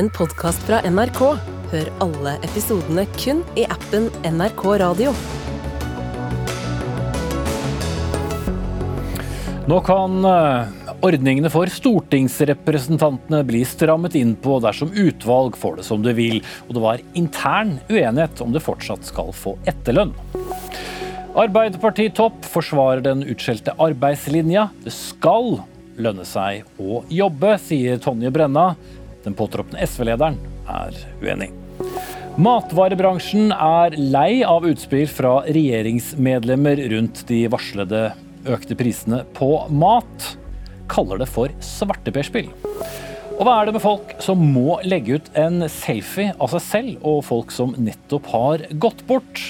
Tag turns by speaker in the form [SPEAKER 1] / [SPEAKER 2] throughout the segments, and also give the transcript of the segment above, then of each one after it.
[SPEAKER 1] en podkast fra NRK. Hør alle episodene kun i appen NRK Radio.
[SPEAKER 2] Nå kan eh, ordningene for stortingsrepresentantene bli strammet inn på dersom utvalg får det som det vil, og det var intern uenighet om det fortsatt skal få etterlønn. Arbeiderparti-topp forsvarer den utskjelte arbeidslinja. Det skal lønne seg å jobbe, sier Tonje Brenna. Den påtroppende SV-lederen er uenig. Matvarebransjen er lei av utspill fra regjeringsmedlemmer rundt de varslede økte prisene på mat. Kaller det for svarteperspill. Og hva er det med folk som må legge ut en selfie av seg selv, og folk som nettopp har gått bort?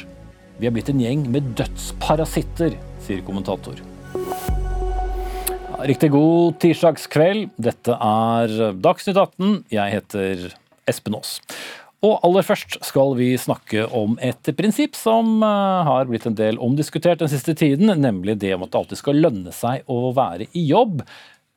[SPEAKER 2] Vi er blitt en gjeng med dødsparasitter, sier kommentator. Riktig god tirsdagskveld. Dette er Dagsnytt 18. Jeg heter Espen Aas. Og aller først skal vi snakke om et prinsipp som eh, har blitt en del omdiskutert den siste tiden, nemlig det om at det alltid skal lønne seg å være i jobb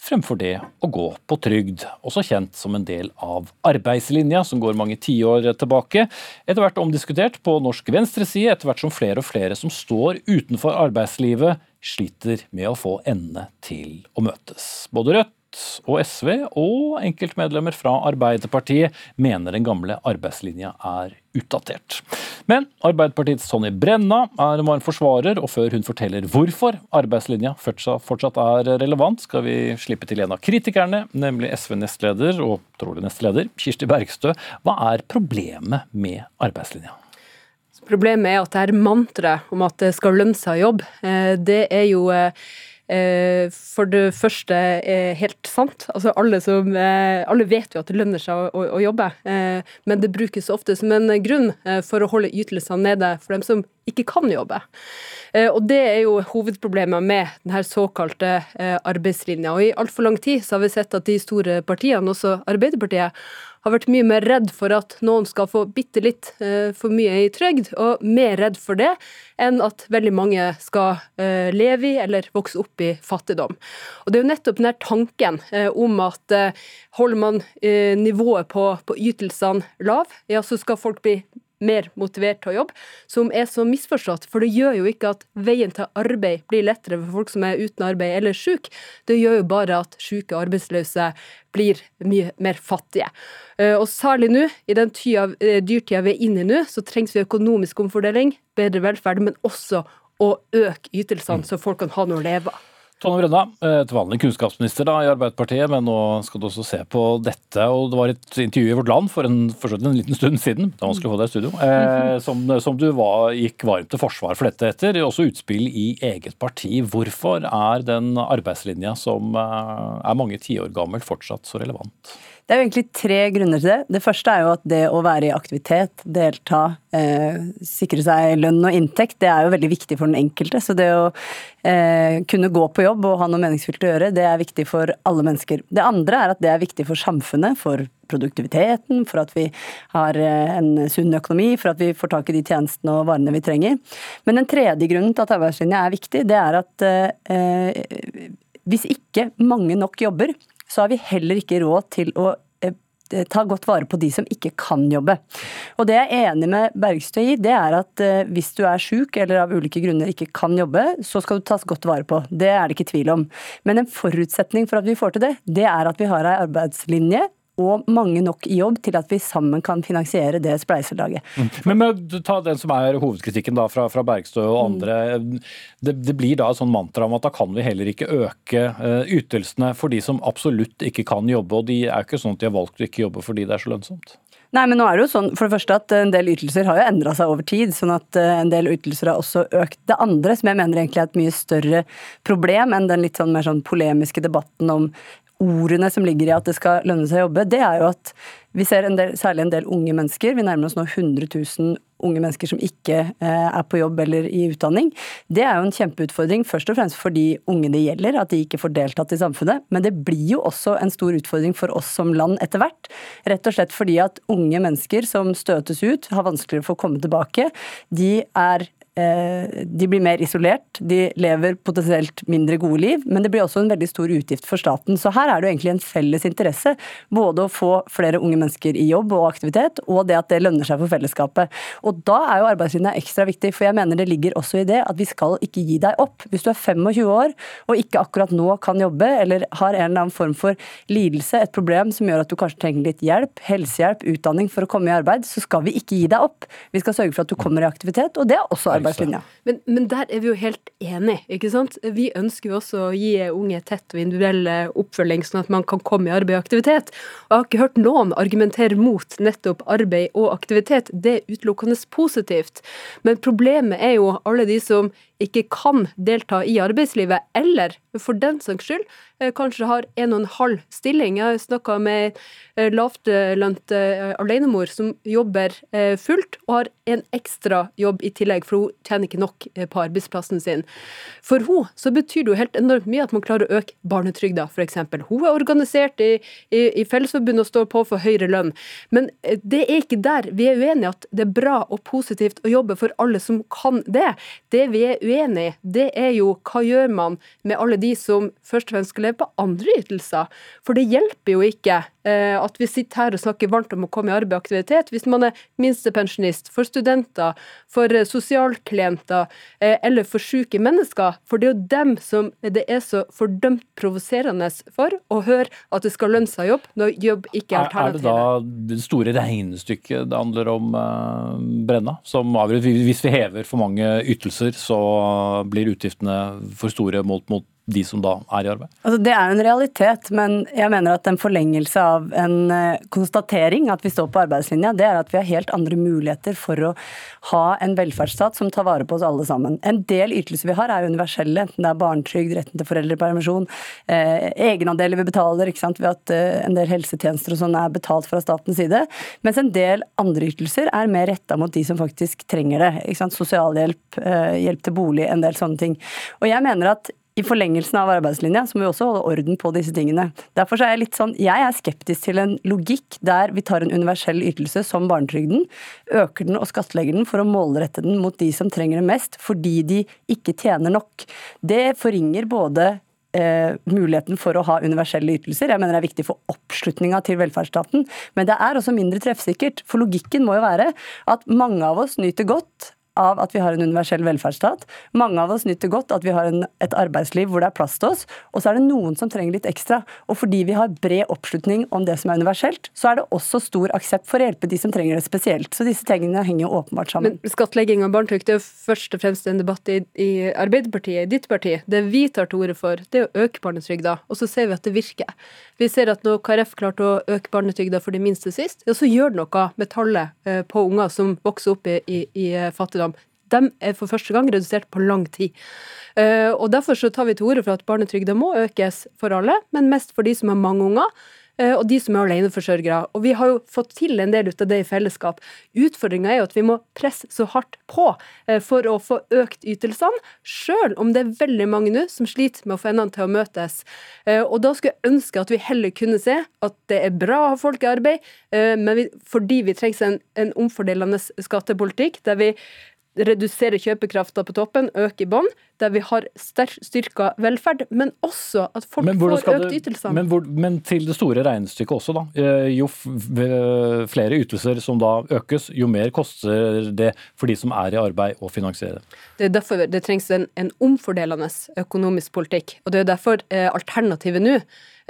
[SPEAKER 2] fremfor det å gå på trygd, også kjent som en del av arbeidslinja, som går mange tiår tilbake. Etter hvert omdiskutert på norsk venstreside, etter hvert som flere og flere som står utenfor arbeidslivet, sliter med å få endene til å møtes. Både Rødt og SV og enkeltmedlemmer fra Arbeiderpartiet mener den gamle arbeidslinja er utdatert. Men Arbeiderpartiets Tonje Brenna er en varm forsvarer, og før hun forteller hvorfor arbeidslinja fortsatt er relevant, skal vi slippe til en av kritikerne, nemlig SV-nestleder og trolig nestleder Kirsti Bergstø. Hva er problemet med arbeidslinja?
[SPEAKER 3] Problemet er at det er mantraet om at det skal lønne seg å jobbe. Eh, det er jo eh, Eh, for det første helt sant. Altså alle, som, alle vet jo at det lønner seg å, å, jobbe, men det brukes ofte som en grunn for å holde ytelsene nede for dem som ikke kan jobbe. Og Det er jo hovedproblemet med denne såkalte arbeidslinja. Og I altfor lang tid så har vi sett at de store partiene, også Arbeiderpartiet, har vært mye mer redd for at noen skal få bitte litt eh, for mye i trygd, og mer redd for det enn at veldig mange skal eh, leve i eller vokse opp i fattigdom. Og Det er jo nettopp denne tanken eh, om at holder man nivået på, på ytelsene lav, ja, så skal folk bli mer motivert til å jobbe, som er så misforstått. For det gjør jo ikke at veien til arbeid blir lettere for folk som er uten arbeid eller syke. Det gjør jo bare at syke og arbeidsløse blir mye mer fattige. Eh, og særlig nå, i den eh, dyrtida vi er inne i nå, så trengs vi økonomisk omfordeling, bedre velferd, men også å øke ytelsene, så folk kan ha noe å leve av.
[SPEAKER 2] Tonje Brenna, et til vanlig kunnskapsminister da, i Arbeiderpartiet, men nå skal du også se på dette. og Det var et intervju i Vårt Land for en, for en liten stund siden var vanskelig få deg i studio, eh, som, som, du var, gikk varmt til forsvar for dette etter. Også utspill i eget parti. Hvorfor er den arbeidslinja som eh, er mange tiår gammel, fortsatt så relevant?
[SPEAKER 4] Det er jo egentlig tre grunner til det. Det første er jo at det å være i aktivitet, delta, eh, sikre seg lønn og inntekt, det er jo veldig viktig for den enkelte. Så det å eh, kunne gå på jobb og ha noe meningsfylt å gjøre, det er viktig for alle mennesker. Det andre er at det er viktig for samfunnet, for produktiviteten, for at vi har eh, en sunn økonomi, for at vi får tak i de tjenestene og varene vi trenger. Men den tredje grunnen til at arbeidslinja er viktig, det er at eh, hvis ikke mange nok jobber, så har vi heller ikke råd til å eh, ta godt vare på de som ikke kan jobbe. Og Det jeg er enig med Bergstø i, det er at eh, hvis du er sjuk eller av ulike grunner ikke kan jobbe, så skal du tas godt vare på. Det er det ikke tvil om. Men en forutsetning for at vi får til det, det er at vi har ei arbeidslinje og mange nok i jobb til at vi sammen kan finansiere det spleiselaget.
[SPEAKER 2] Mm. Men med, ta den som er hovedkritikken da fra, fra Bergstø og andre. Mm. Det, det, blir da et sånn mantra om at da kan vi heller ikke øke uh, ytelsene for de som absolutt ikke kan jobbe. Og de er jo ikke sånn at de har valgt å ikke jobbe fordi det er så lønnsomt.
[SPEAKER 4] Nei, men nå er det jo sånn for det første at en del ytelser har jo endra seg over tid, sånn at eh, en del ytelser har også økt. Det andre, som jeg mener egentlig er et mye større problem enn den litt sånn mer sånn polemiske debatten om ordene som ligger i at det skal lønne seg å jobbe, det er jo at vi ser en del, særlig en del unge mennesker, vi nærmer oss nå 100 000 unge mennesker som ikke eh, er på jobb eller i utdanning. Det er jo en kjempeutfordring, først og fremst for de unge det gjelder, at de ikke får deltatt i samfunnet. Men det blir jo også en stor utfordring for oss som land etter hvert. Rett og slett fordi at unge mennesker som støtes ut, har vanskeligere for å komme tilbake. De er de blir mer isolert, de lever potensielt mindre gode liv, men det blir også en veldig stor utgift for staten. Så her er det jo egentlig en felles interesse, både å få flere unge mennesker i jobb og aktivitet, og det at det lønner seg for fellesskapet. Og da er jo arbeidslinja ekstra viktig, for jeg mener det ligger også i det at vi skal ikke gi deg opp. Hvis du er 25 år og ikke akkurat nå kan jobbe, eller har en eller annen form for lidelse, et problem som gjør at du kanskje trenger litt hjelp, helsehjelp, utdanning for å komme i arbeid, så skal vi ikke gi deg opp. Vi skal sørge for at du kommer i aktivitet, og det er også arbeidslinja.
[SPEAKER 3] Men, men der er vi jo helt enige, ikke sant. Vi ønsker jo også å gi unge tett og individuell oppfølging, sånn at man kan komme i arbeid og aktivitet. Jeg har ikke hørt noen argumentere mot nettopp arbeid og aktivitet. Det er utelukkende positivt. Men problemet er jo alle de som ikke kan delta i arbeidslivet, eller for den saks skyld eh, kanskje har en og en halv stilling. Jeg har snakka med eh, lavtlønt eh, alenemor som jobber fullt og har en ekstra jobb i tillegg, for hun tjener ikke nok på arbeidsplassen sin. For hun så betyr det jo helt enormt mye at man klarer å øke barnetrygda, f.eks. Hun er organisert i, i, i Fellesforbundet og står på for høyere lønn. Men det er ikke der vi er uenige at det er bra og positivt å jobbe for alle som kan det. Det vi er uenig i, det er jo hva gjør man med alle de som først og fremst skal leve på andre ytelser? For det hjelper jo ikke eh, at vi sitter her og snakker varmt om å komme i arbeid og aktivitet hvis man er minstepensjonist, for studenter, for eh, sosialklienter eh, eller for syke mennesker. For det er jo dem som det er så fordømt provoserende for å høre at det skal lønne seg jobb, når jobb ikke er alternativet.
[SPEAKER 2] Er det da det store regnestykket det handler om, Brenna? Som avgjør hvis vi hever for mange ytelser, så blir utgiftene for store målt mot de som da er i arbeid?
[SPEAKER 4] Altså, det er jo en realitet, men jeg mener at en forlengelse av en uh, konstatering, at vi står på arbeidslinja, det er at vi har helt andre muligheter for å ha en velferdsstat som tar vare på oss alle sammen. En del ytelser vi har er universelle, enten det er barnetrygd, retten til foreldrepermisjon, eh, egenandeler vi betaler ikke sant, ved at eh, en del helsetjenester og sånn er betalt fra statens side, mens en del andre ytelser er mer retta mot de som faktisk trenger det. Ikke sant? Sosialhjelp, hjelp til bolig, en del sånne ting. Og jeg mener at i forlengelsen av arbeidslinja så må vi også holde orden på disse tingene. Derfor er jeg litt sånn, jeg er skeptisk til en logikk der vi tar en universell ytelse som barnetrygden, øker den og skattlegger den for å målrette den mot de som trenger det mest, fordi de ikke tjener nok. Det forringer både eh, muligheten for å ha universelle ytelser. Jeg mener det er viktig for oppslutninga til velferdsstaten, men det er også mindre treffsikkert. For logikken må jo være at mange av oss nyter godt av at vi har en universell velferdsstat. Mange av oss nyter godt at vi har en, et arbeidsliv hvor det er plass til oss. Og så er det noen som trenger litt ekstra. Og fordi vi har bred oppslutning om det som er universelt, så er det også stor aksept for å hjelpe de som trenger det spesielt. Så disse tingene henger åpenbart sammen.
[SPEAKER 3] Men skattlegging av barnetrygd er jo først og fremst en debatt i, i Arbeiderpartiet, i ditt parti. Det vi tar til orde for, det er å øke barnetrygda, og så ser vi at det virker. Vi ser at når KrF klarte å øke barnetrygda for de minste sist, ja, så gjør det noe med tallet eh, på unger som vokser opp i, i, i fattigdom de er for første gang redusert på lang tid. Eh, og Derfor så tar vi til orde for at barnetrygda må økes for alle, men mest for de som har mange unger. Eh, og de som er aleneforsørgere. Og vi har jo fått til en del ut av det i fellesskap. Utfordringa er jo at vi må presse så hardt på eh, for å få økt ytelsene, sjøl om det er veldig mange nå som sliter med å få endene til å møtes. Og da skulle jeg ønske at vi heller kunne se at det er bra å ha folk i arbeid, men fordi vi trenger en, en omfordelende skattepolitikk der vi redusere kjøpekrafta på toppen, øke i bånn, der vi har styrka velferd, men også at folk får økt ytelser.
[SPEAKER 2] Men, men, til det store regnestykket også, da. Eh, jo flere ytelser som da økes, jo mer koster det for de som er i arbeid å finansiere det.
[SPEAKER 3] Det er derfor det trengs en, en omfordelende økonomisk politikk. Og det er derfor eh, alternativet nå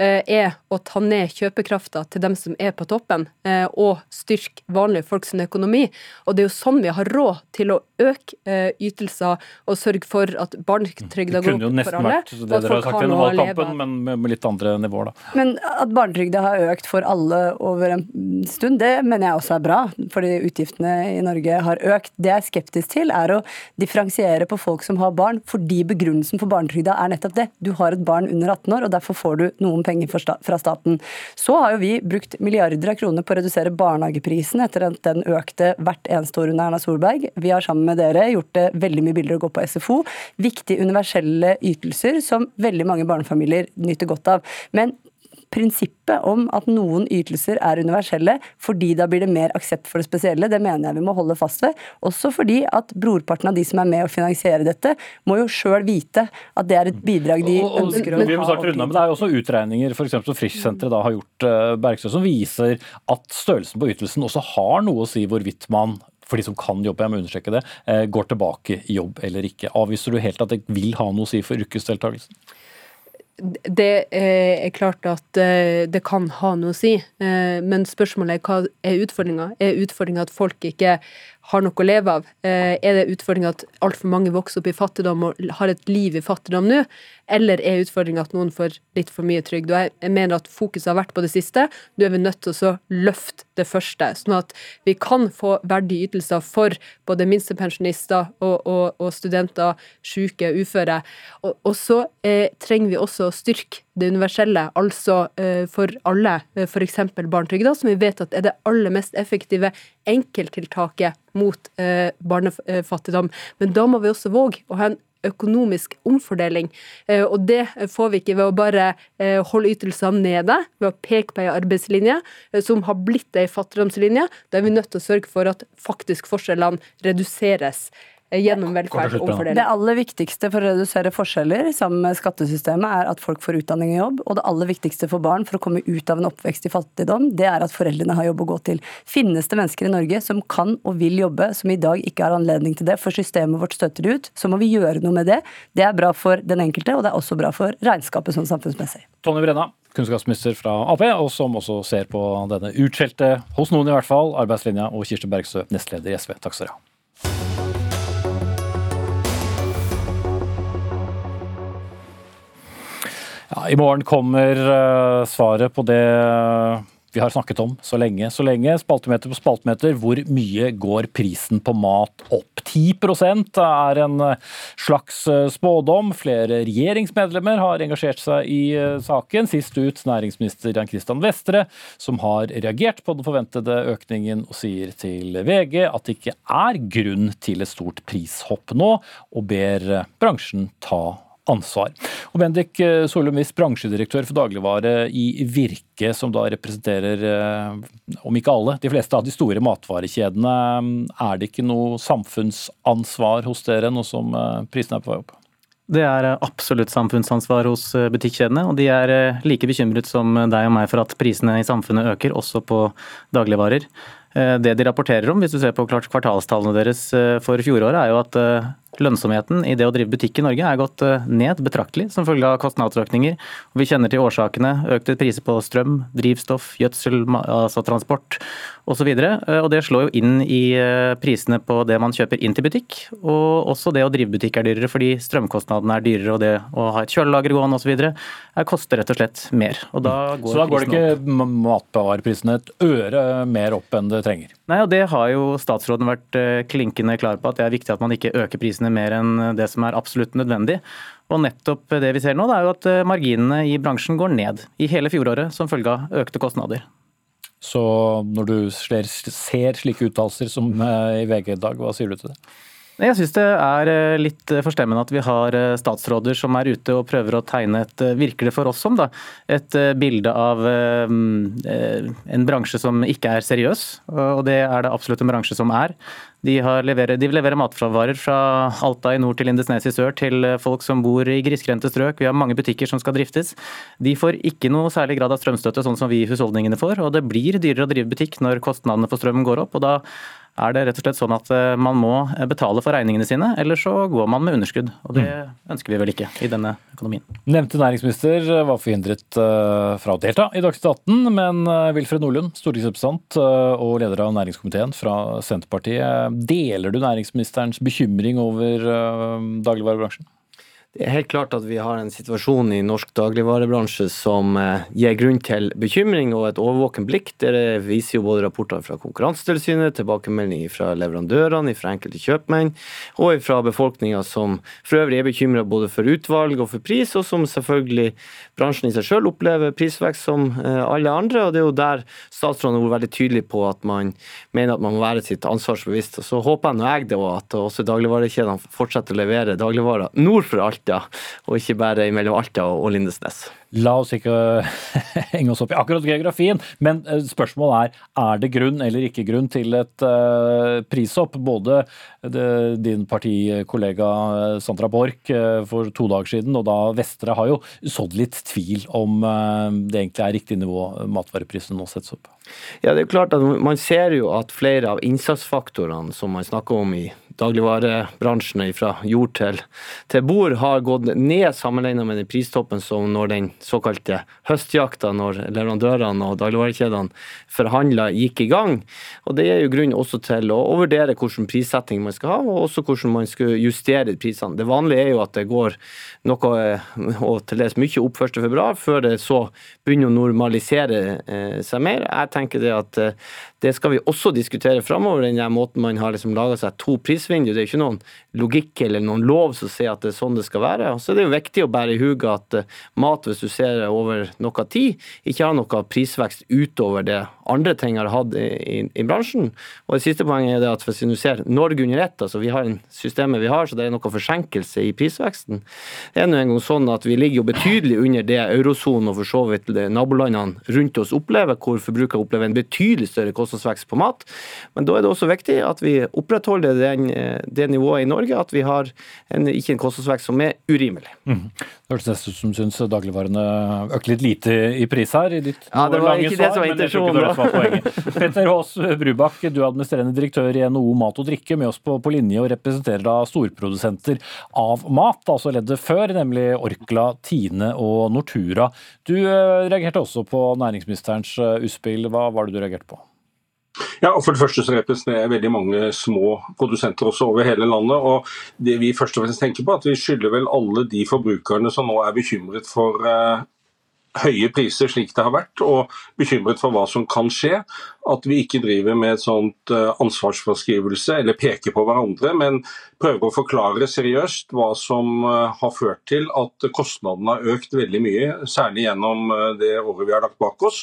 [SPEAKER 3] Eh, er å ta ned kjøpekrafta til dem som er på toppen, eh, og styrke vanlige folks økonomi. Og det er jo sånn vi har råd til å øke eh, ytelser og sørge for at barnetrygda går opp for alle.
[SPEAKER 2] Det kunne jo nesten vært det dere har sagt gjennom valgkampen, men med litt andre nivåer, da.
[SPEAKER 4] Men at barnetrygda har økt for alle over en stund, det mener jeg også er bra. Fordi utgiftene i Norge har økt. Det jeg er skeptisk til, er å differensiere på folk som har barn, fordi begrunnelsen for barnetrygda er nettopp det. Du har et barn under 18 år, og derfor får du noen penger fra staten. Så har jo vi brukt milliarder av kroner på å redusere barnehageprisen etter at den økte hvert eneste år under Erna Solberg. Vi har sammen med dere gjort det veldig mye billigere å gå på SFO. Viktige universelle ytelser som veldig mange barnefamilier nyter godt av. Men prinsippet om at noen ytelser er universelle fordi da blir det mer aksept for det spesielle, det mener jeg vi må holde fast ved. Også fordi at brorparten av de som er med å finansiere dette, må jo sjøl vite at det er et bidrag de
[SPEAKER 2] Og- og-
[SPEAKER 4] ønsker å
[SPEAKER 2] vi må
[SPEAKER 4] ha.
[SPEAKER 2] snart runde men Det er jo også utregninger eksempel som Frischsenteret har gjort uh, Bergstø, som viser at størrelsen på ytelsen også har noe å si hvorvidt man for de som kan jobbe, jeg må understreke det, eh, går tilbake i jobb eller ikke. Avviser du helt at det vil ha noe å si for yrkesdeltakelsen?
[SPEAKER 3] Det eh, er klart at eh, det kan ha noe å si, men spørsmålet er hva er utfordringa? Er utfordringa at folk ikke har noe å leve av? Eh, Er det utfordringa at altfor mange vokser opp i fattigdom og har et liv i fattigdom nå? Eller er utfordringa at noen får litt for mye trygd? Og jeg mener at fokuset har vært på det siste. Nå er vi nødt til å løfte det første, sånn at vi kan få verdige ytelser for både minstepensjonister og, og, og studenter, syke, uføre. Og, og så eh, trenger vi også å styrke det universelle, altså eh, for alle, eh, f.eks. barnetrygda, som vi vet at er det aller mest effektive enkelttiltaket mot eh, barnefattigdom. Men da må vi også våge å ha en økonomisk omfordeling. Og det får vi ikke ved å bare holde ytelsene nede, ved å peke på ei arbeidslinje som har blitt ei fattigdomslinje. Da er vi nødt til å sørge for at faktisk forskjellene reduseres gjennom velferd og omfordeling.
[SPEAKER 4] Det aller viktigste for å redusere forskjeller sammen med skattesystemet er at folk får utdanning og jobb, og det aller viktigste for barn for å komme ut av en oppvekst i fattigdom, det er at foreldrene har jobb å gå til. Finnes det mennesker i Norge som kan og vil jobbe, som i dag ikke har anledning til det, for systemet vårt støtter det ut, så må vi gjøre noe med det. Det er bra for den enkelte, og det er også bra for regnskapet sånn samfunnsmessig.
[SPEAKER 2] Tonje Brenna, kunnskapsminister fra Ap, og som også ser på denne utskjelte, hos noen i hvert fall, arbeidslinja, og Kirsti Bergstø, nestleder i SV. Takk skal dere ha. Ja, I morgen kommer eh, svaret på det vi har snakket om så lenge, så lenge. Spaltemeter på spaltemeter. Hvor mye går prisen på mat opp? 10% er en eh, slags eh, spådom. Flere regjeringsmedlemmer har engasjert seg i eh, saken. Sist ut næringsminister Jan Christian Vestre, som har reagert på den forventede økningen og sier til VG at det ikke er grunn til et stort prishopp nå, og ber eh, bransjen ta ansvar. Og Bendik eh, Solum Wiss, bransjedirektør for dagligvare i Virke, som da representerer, eh, om ikke alle, de fleste av de store matvarekjedene. Er det ikke noe samfunnsansvar hos dere nå som eh, prisene er på vei opp?
[SPEAKER 5] Det er eh, absolutt samfunnsansvar hos eh, butikkjedene, og de er eh, like bekymret som deg og meg for at prisene i samfunnet øker, også på dagligvarer. Eh, Det de rapporterer om, hvis du ser på klart kvartalstallene deres eh, for fjoråret, er jo at eh, lønnsomheten i det å drive butikk i Norge er gått eh, ned betraktelig som følge av kostnadsøkninger. Og vi kjenner til årsakene. Økte priser på strøm, drivstoff, gjødsel, altså transport osv. Og det slår jo inn i eh, prisene på det man kjøper inn til butikk. Og også det å drive butikk er dyrere fordi strømkostnadene er dyrere, og det å ha et kjølelager gående osv. koster rett og slett mer. Og da går
[SPEAKER 2] Så da går det ikke matbevareprisene et øre mer opp enn det trenger?
[SPEAKER 5] Nei, og Det har jo statsråden vært eh, klinkende klar på, at det er viktig at man ikke øker prisene mer enn det som er absolutt nødvendig. Og nettopp det vi ser nå, det er jo at eh, marginene i bransjen går ned i hele fjoråret som følge av økte kostnader.
[SPEAKER 2] Så når du ser, ser slike uttalelser som eh, i VG i dag, hva sier du til det?
[SPEAKER 5] Jeg syns det er eh, litt forstemmende at vi har statsråder som er ute og prøver å tegne et, virkelig virker det for oss som, da, et bilde av eh, en bransje som ikke er seriøs. Og det er det absolutt en bransje som er. De, leverer, de leverer matvarer fra Alta i nord til Lindesnes i sør til eh, folk som bor i grisgrendte strøk. Vi har mange butikker som skal driftes. De får ikke noe særlig grad av strømstøtte, sånn som vi i husholdningene får. Og det blir dyrere å drive butikk når kostnadene for strømmen går opp. og da er det rett og slett sånn at eh, man må betale for regningene sine, eller så går man med underskudd. Og det ønsker vi vel ikke i denne økonomien.
[SPEAKER 2] Nevnte næringsminister var forhindret eh, fra å delta i Dagsnytt 18, men eh, Wilfred Nordlund, stortingsrepresentant eh, og leder av næringskomiteen fra Senterpartiet, deler du næringsministerens bekymring over eh, dagligvarebransjen?
[SPEAKER 6] Det er helt klart at vi har en situasjon i norsk dagligvarebransje som eh, gir grunn til bekymring og et årvåkent blikk. Det viser jo både rapporter fra Konkurransetilsynet, tilbakemeldinger fra leverandørene, fra enkelte kjøpmenn og fra befolkninga, som for øvrig er bekymra både for utvalg og for pris, og som selvfølgelig bransjen i seg sjøl opplever prisvekst som eh, alle andre. og Det er jo der statsråden har vært veldig tydelig på at man mener at man må være sitt ansvarsbevisst. Og Så håper jeg nå jeg det, òg, at også dagligvarekjedene fortsetter å levere dagligvarer nord for Alta Alta, og ikke bare mellom Alta og Lindesnes.
[SPEAKER 2] La oss ikke henge oss opp i akkurat geografien, men eh, spørsmålet er er det grunn eller ikke grunn til et uh, prishopp. Både din partikollega eh, Sandra Borch for to dager siden, og da Vestre har jo sådd litt tvil om det egentlig er riktig nivå matvareprisene nå settes opp.
[SPEAKER 6] Ja, det er klart at Man ser jo at flere av innsatsfaktorene som man snakker om i dagligvarebransjen fra jord til, til bord har gått ned sammenlignet med den pristoppen som når den såkalte høstjakta, når leverandørene og dagligvarekjedene forhandla, gikk i gang. Og Det er jo grunn også til å, å vurdere hvilken prissetting man skal ha, og også hvordan man skal justere prisene. Det vanlige er jo at det går noe, og til dels mye, opp 1.2, før det så begynner å normalisere eh, seg mer. Jeg tenker det at eh, det skal vi også diskutere framover, den måten man har liksom laga seg to prisvinduer. Det er ikke noen logikk eller noen lov som sier at det er sånn det skal være. Og så er det jo viktig å bære i huget at uh, mat, hvis du ser over noe tid, ikke har noe prisvekst utover det andre ting har hatt i, i, i bransjen. Og det siste poenget er det at hvis du ser Norge under ett, altså vi har en systemet vi har, så det er noe forsinkelse i prisveksten. Det er nå engang sånn at vi ligger jo betydelig under det eurosonen og for så vidt nabolandene rundt oss opplever, hvor forbrukere opplever en betydelig større kostnadsvekst på mat. Men da er det også viktig at vi opprettholder den, det nivået i Norge, at vi har en, ikke en kostnadsvekst som er urimelig.
[SPEAKER 2] Mm. Det hørtes nesten ut som syns dagligvarene økte litt lite i pris her, i ditt
[SPEAKER 6] ja, det var ikke svar, det som var intensjonen.
[SPEAKER 2] Petter Aas Brubakk, du er administrerende direktør i NHO Mat og Drikke, med oss på, på linje og representerer da storprodusenter av mat, altså leddet før, nemlig Orkla, Tine og Nortura. Du eh, reagerte også på næringsministerens eh, utspill. Hva var det du reagerte på?
[SPEAKER 7] Ja, og for det første så representerer jeg veldig mange små produsenter også over hele landet. og det vi først og fremst tenker på at Vi skylder vel alle de forbrukerne som nå er bekymret for eh, høye priser slik det har vært, og bekymret for hva som kan skje, at vi ikke driver med et sånt eh, ansvarsforskrivelse eller peker på hverandre, men prøver å forklare seriøst hva som eh, har ført til at kostnadene har økt veldig mye, særlig gjennom eh, det året vi har lagt bak oss,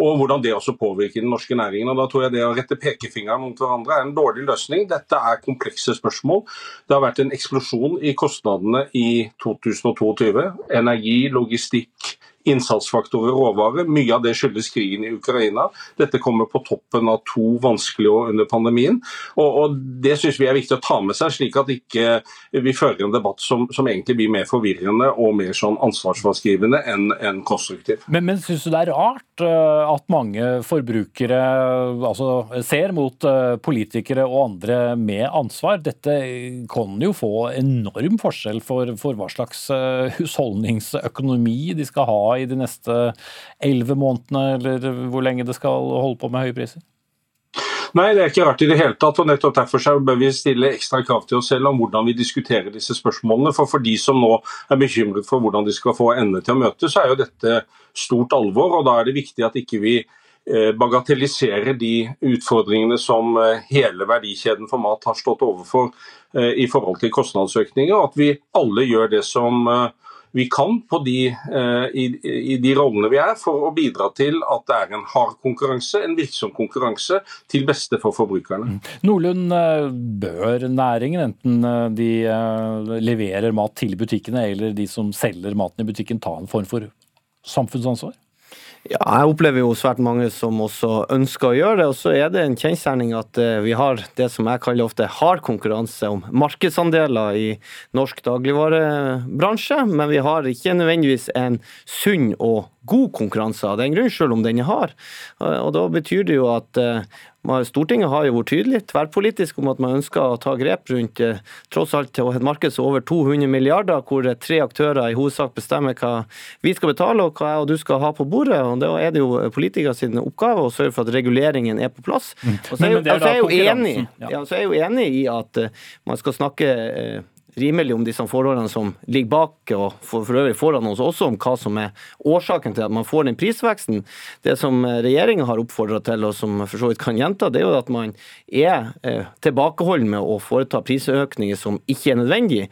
[SPEAKER 7] og hvordan det også påvirker den norske næringen. Og Da tror jeg det å rette pekefingeren mot hverandre er en dårlig løsning. Dette er komplekse spørsmål. Det har vært en eksplosjon i kostnadene i 2022. Energi, logistikk, innsatsfaktorer råvarer. Mye av det skyldes krigen i Ukraina. Dette kommer på toppen av to vanskelige år under pandemien. Og, og Det syns vi er viktig å ta med seg, slik at ikke vi fører en debatt som, som egentlig blir mer forvirrende og mer sånn ansvarsfraskrivende enn en konstruktiv.
[SPEAKER 2] Men, men syns du det er rart uh, at mange forbrukere altså, ser mot uh, politikere og andre med ansvar? Dette kan jo få enorm forskjell for, for hva slags uh, husholdningsøkonomi de skal ha i de neste elleve månedene, eller hvor lenge det skal holde på med høye priser?
[SPEAKER 7] Nei, det er ikke rart i det hele tatt. og nettopp Derfor bør vi stille ekstra krav til oss selv om hvordan vi diskuterer disse spørsmålene. For for de som nå er bekymret for hvordan de skal få endene til å møte, så er jo dette stort alvor. og Da er det viktig at ikke vi eh, bagatelliserer de utfordringene som eh, hele verdikjeden for mat har stått overfor eh, i forhold til kostnadsøkninger, og at vi alle gjør det som vi kan de, eh, i, i, de rollene vi er, for å bidra til at det er en hard konkurranse, en virksom konkurranse, til beste for forbrukerne. Mm.
[SPEAKER 2] Nordlund, eh, bør næringen, enten eh, de leverer mat til butikkene eller de som selger maten i butikken, ta en form for samfunnsansvar?
[SPEAKER 6] Ja, jeg opplever jo svært mange som også ønsker å gjøre det. Og så er det en kjensgjerning at eh, vi har det som jeg kaller ofte hard konkurranse om markedsandeler i norsk dagligvarebransje, men vi har ikke nødvendigvis en sunn og god konkurranse av den grunn, selv om den er hard. Og da betyr det jo at eh, Stortinget har jo vært tydelig tverrpolitisk om at man ønsker å ta grep rundt eh, tross alt et marked som over 200 milliarder, hvor tre aktører i hovedsak bestemmer hva vi skal betale og hva jeg og du skal ha på bordet. og Da er det jo politikers oppgave å sørge for at reguleringen er på plass. Mm. Og så er, jeg, er jeg jo enig, ja, så er jeg jo enig i at eh, man skal snakke rimelig om disse forholdene som ligger bak, og for, for øvrig foran oss også, om hva som er årsaken til at man får den prisveksten. Det som regjeringa har oppfordra til, og som for så vidt kan gjenta, det er jo at man er eh, tilbakeholden med å foreta prisøkninger som ikke er nødvendig.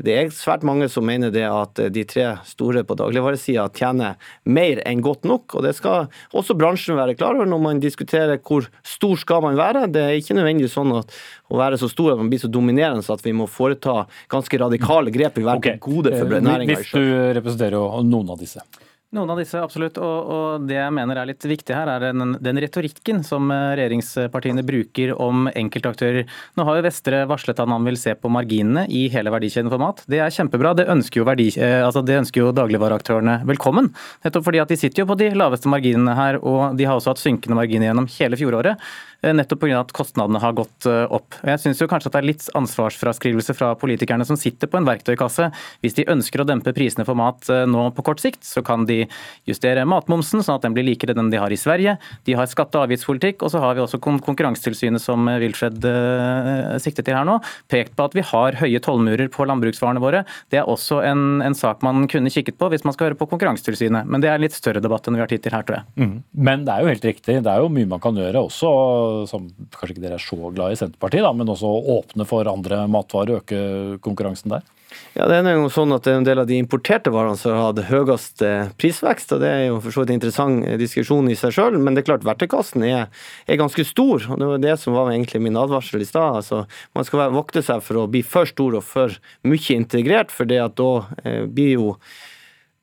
[SPEAKER 6] Det er svært mange som mener det at de tre store på dagligvaresida tjener mer enn godt nok, og det skal også bransjen være klar over når man diskuterer hvor stor skal man være. Det er ikke nødvendig sånn at å være så stor at man blir så dominerende at vi må foreta ganske radikale grep i være okay. gode for
[SPEAKER 2] eh,
[SPEAKER 6] næringa.
[SPEAKER 2] Hvis du representerer noen av disse.
[SPEAKER 5] Noen av disse, absolutt. Og, og det jeg mener er litt viktig her, er den, den retorikken som eh, regjeringspartiene bruker om enkeltaktører. Nå har jo Vestre varslet at han vil se på marginene i hele verdikjeden for mat. Det er kjempebra. Det ønsker jo, verdi, eh, altså det ønsker jo dagligvareaktørene velkommen. Nettopp fordi at de sitter jo på de laveste marginene her, og de har også hatt synkende marginer gjennom hele fjoråret. Eh, nettopp pga. at kostnadene har gått opp. Og Jeg syns kanskje at det er litt ansvarsfraskrivelse fra politikerne som sitter på en verktøykasse. Hvis de ønsker å dempe prisene for mat nå på kort sikt, så kan de justere matmomsen sånn at den blir likere den de har i Sverige. De har skatte- og avgiftspolitikk, og så har vi også Kon- Konkurransetilsynet, som Wilfred eh, sikter til her nå, pekt på at vi har høye tollmurer på landbruksvarene våre. Det er også en, en sak man kunne kikket på hvis man skal høre på Konkurransetilsynet. Men det er en litt større debatt enn vi har tid til her, tror jeg.
[SPEAKER 2] Mm. Men det er jo helt riktig. Det er jo mye man kan gjøre også, som kanskje ikke dere er så glad i Senterpartiet, da, men også åpne for andre matvarer, øke konkurransen der.
[SPEAKER 6] Ja, det er jo sånn at en del av de importerte varene som har hatt høyest eh, prisvekst. og Det er jo for så vidt en interessant eh, diskusjon i seg sjøl, men det er klart verktøykassen er, er, ganske stor. og Det var det som var egentlig min advarsel i stad. Altså, man skal vokte seg for å bli for stor og for mye integrert, for det at da eh, blir jo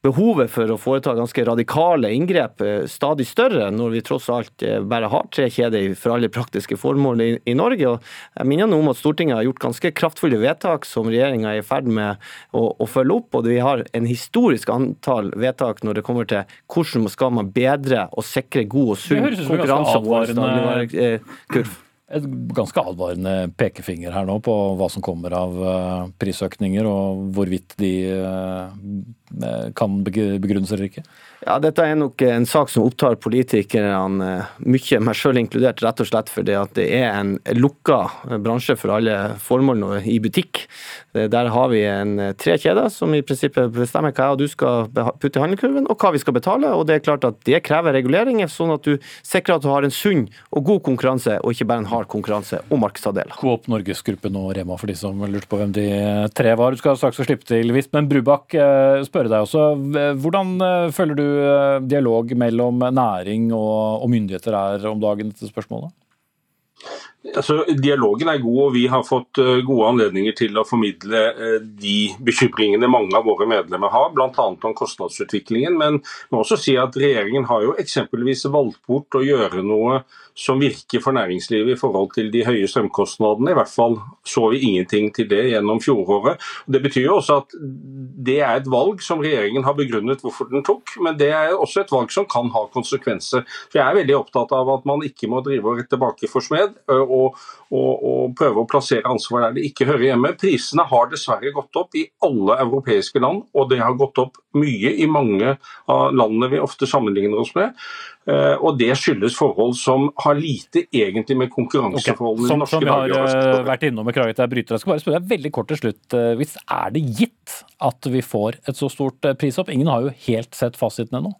[SPEAKER 6] behovet for å foreta ganske radikale inngrep eh, stadig større, når vi tross alt eh, bare har tre kjeder for alle praktiske formål i, i Norge. Og jeg minner om at Stortinget har gjort ganske kraftfulle vedtak som regjeringa er i ferd med å, å, følge opp. og Vi har en historisk antall vedtak når det kommer til hvordan skal man bedre og sikre god og sunn konkurranse om vår dagligvarekurv
[SPEAKER 2] et ganske advarende pekefinger her nå på hva som kommer av prisøkninger, og hvorvidt de kan begrunnes eller ikke?
[SPEAKER 6] Ja, Dette er nok en sak som opptar politikerne mye, meg selv inkludert, rett og slett fordi at det er en lukka bransje for alle formål i butikk. Der har vi en tre kjeder som i prinsippet bestemmer hva du skal putte i handlekurven, og hva vi skal betale. og Det er klart at det krever reguleringer, sånn at du sikrer at du har en sunn og god konkurranse, og ikke bare en hard konkurranse om markedsandeler.
[SPEAKER 2] Coop Norgesgruppen og Rema, for de som lurte på hvem de tre var. Du skal straks få slippe til men Brubakk, spørre deg også. Hvordan føler du dialog mellom næring og, og myndigheter er om dagen dette spørsmålet?
[SPEAKER 7] Altså, dialogen er god, og vi har fått gode anledninger til å formidle de bekymringene mange av våre medlemmer har, bl.a. om kostnadsutviklingen. Men jeg må også si at regjeringen har jo eksempelvis valgt bort å gjøre noe som virker for næringslivet i forhold til de høye strømkostnadene. I hvert fall så vi ingenting til det gjennom fjoråret. Det betyr jo også at det er et valg som regjeringen har begrunnet hvorfor den tok, men det er også et valg som kan ha konsekvenser. For Jeg er veldig opptatt av at man ikke må drive og rette tilbake for smed og, og, og prøve å plassere ansvar der det ikke hører hjemme. Prisene har dessverre gått opp i alle europeiske land, og det har gått opp mye i mange av landene vi ofte sammenligner oss med. Og Det skyldes forhold som har lite egentlig med konkurranseforholdene
[SPEAKER 2] okay.
[SPEAKER 7] i norske
[SPEAKER 2] Som vi har
[SPEAKER 7] dager.
[SPEAKER 2] vært innom, beklager at jeg bryter. Jeg skal bare spørre deg veldig kort til slutt. Hvis er det gitt at vi får et så stort prisopp? Ingen har jo helt sett fasiten ennå.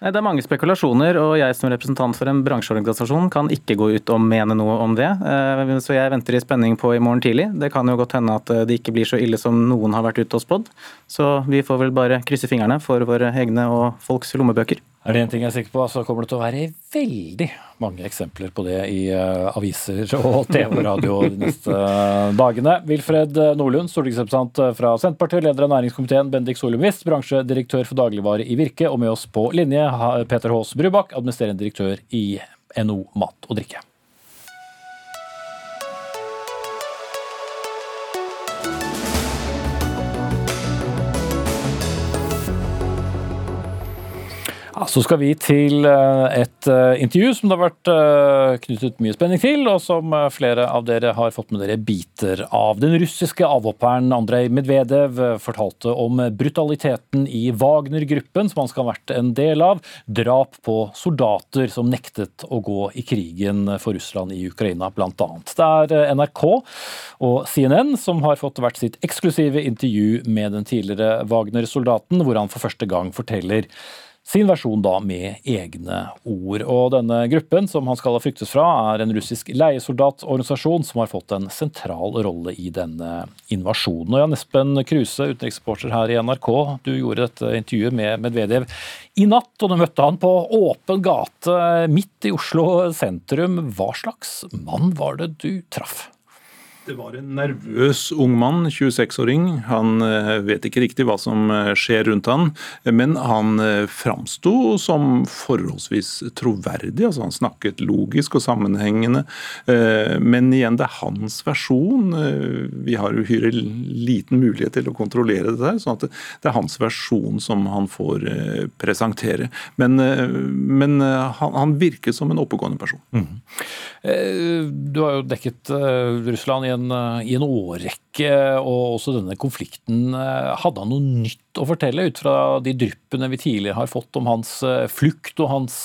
[SPEAKER 5] Det er mange spekulasjoner, og jeg som representant for en bransjeorganisasjon kan ikke gå ut og mene noe om det. Så jeg venter i spenning på i morgen tidlig. Det kan jo godt hende at det ikke blir så ille som noen har vært ute og spådd. Så vi får vel bare krysse fingrene for våre egne og folks lommebøker.
[SPEAKER 2] Er det en ting jeg er sikker på, så kommer det til å være veldig mange eksempler på det i uh, aviser og TV og radio de neste uh, dagene. Wilfred Nordlund, stortingsrepresentant fra Senterpartiet, leder av næringskomiteen, Bendik Solum Wist, bransjedirektør for dagligvare i Virke, og med oss på linje Peter Haas Brubakk, administrerende direktør i NO Mat og Drikke. Ja, så skal vi til et intervju som det har vært knyttet mye spenning til, og som flere av dere har fått med dere biter av. Den russiske avhopperen Andrej Medvedev fortalte om brutaliteten i Wagner-gruppen, som han skal ha vært en del av. Drap på soldater som nektet å gå i krigen for Russland i Ukraina, bl.a. Det er NRK og CNN som har fått hvert sitt eksklusive intervju med den tidligere Wagner-soldaten, hvor han for første gang forteller sin versjon da med egne ord. Og denne gruppen, som han skal ha flyktet fra, er en russisk leiesoldatorganisasjon som har fått en sentral rolle i denne invasjonen. Og Jan Espen Kruse, utenriksreporter her i NRK, du gjorde dette intervjuet med Medvedev i natt, og du møtte han på åpen gate midt i Oslo sentrum. Hva slags mann var det du traff?
[SPEAKER 8] Det var en nervøs ung mann, 26-åring. Han eh, vet ikke riktig hva som eh, skjer rundt han, men han eh, framsto som forholdsvis troverdig. altså Han snakket logisk og sammenhengende. Men igjen, det er hans versjon. Vi har uhyre liten mulighet til å kontrollere dette, her, sånn det er hans versjon som han får presentere. Men, men han, virker som en oppegående person.
[SPEAKER 2] Mm. Du har jo dekket Russland i en eh, i en årrekke, og også denne konflikten. Eh, hadde han noe nytt å fortelle ut fra de dryppene vi tidligere har fått om hans eh, flukt og hans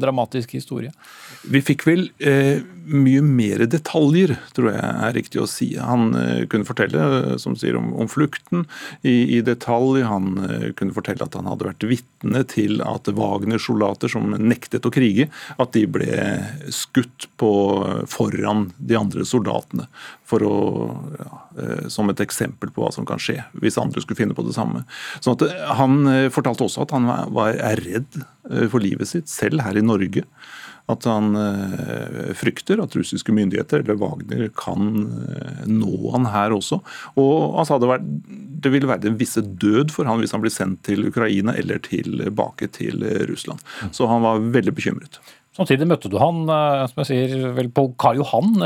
[SPEAKER 2] dramatiske historie?
[SPEAKER 8] Vi fikk vel eh, mye mer detaljer, tror jeg er riktig å si. Han eh, kunne fortelle som sier, om, om flukten i, i, detalj. Han eh, kunne fortelle at han hadde vært vitne til at Wagner-soldater som nektet å krige, at de ble skutt på foran de andre soldatene. For å, ja, eh, som et eksempel på hva som kan skje hvis andre skulle finne på det samme. Sånn at eh, Han eh, fortalte også at han var, var redd for livet sitt, selv her i Norge at han eh, frykter at russiske myndigheter eller Wagner kan eh, nå han her også. Og han sa det, var, det ville være den visse død for han hvis han blir sendt til Ukraina eller tilbake til Russland. Så han var veldig bekymret.
[SPEAKER 2] Samtidig møtte du han eh, som jeg sier, vel på Karl Johan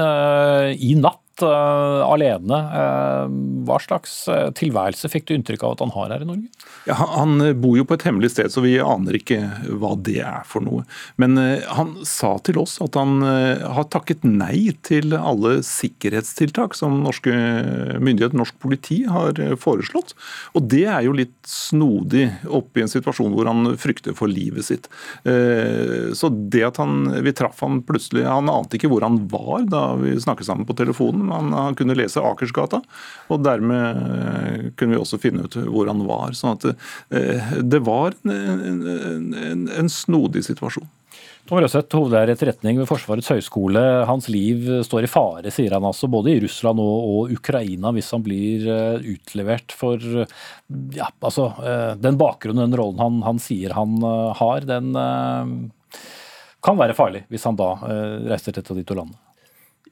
[SPEAKER 2] i natt uh, alene. Uh, hva slags uh, tilværelse fikk du inntrykk av at han har her i Norge?
[SPEAKER 8] Ja, han bor jo på et hemmelig sted, så vi aner ikke hva det er for noe. Men han sa til oss at han har takket nei til alle sikkerhetstiltak som norske myndigheter, norsk politi, har foreslått. Og det er jo litt snodig oppi en situasjon hvor han frykter for livet sitt. Så det at han, vi traff han plutselig Han ante ikke hvor han var da vi snakket sammen på telefonen han, han, kunne lese Akersgata, og dermed eh, kunne vi også finne ut hvor han var. sånn at eh, det var en, en, en snodig situasjon.
[SPEAKER 2] Tom Røseth, hovedlærer i etterretning ved Forsvarets høgskole. Hans liv står i fare, sier han altså, både i Russland og, og Ukraina, hvis han blir utlevert for ja, altså, den bakgrunnen, den rollen han, han sier han har, den kan være farlig hvis han da reiser til et av de to landene.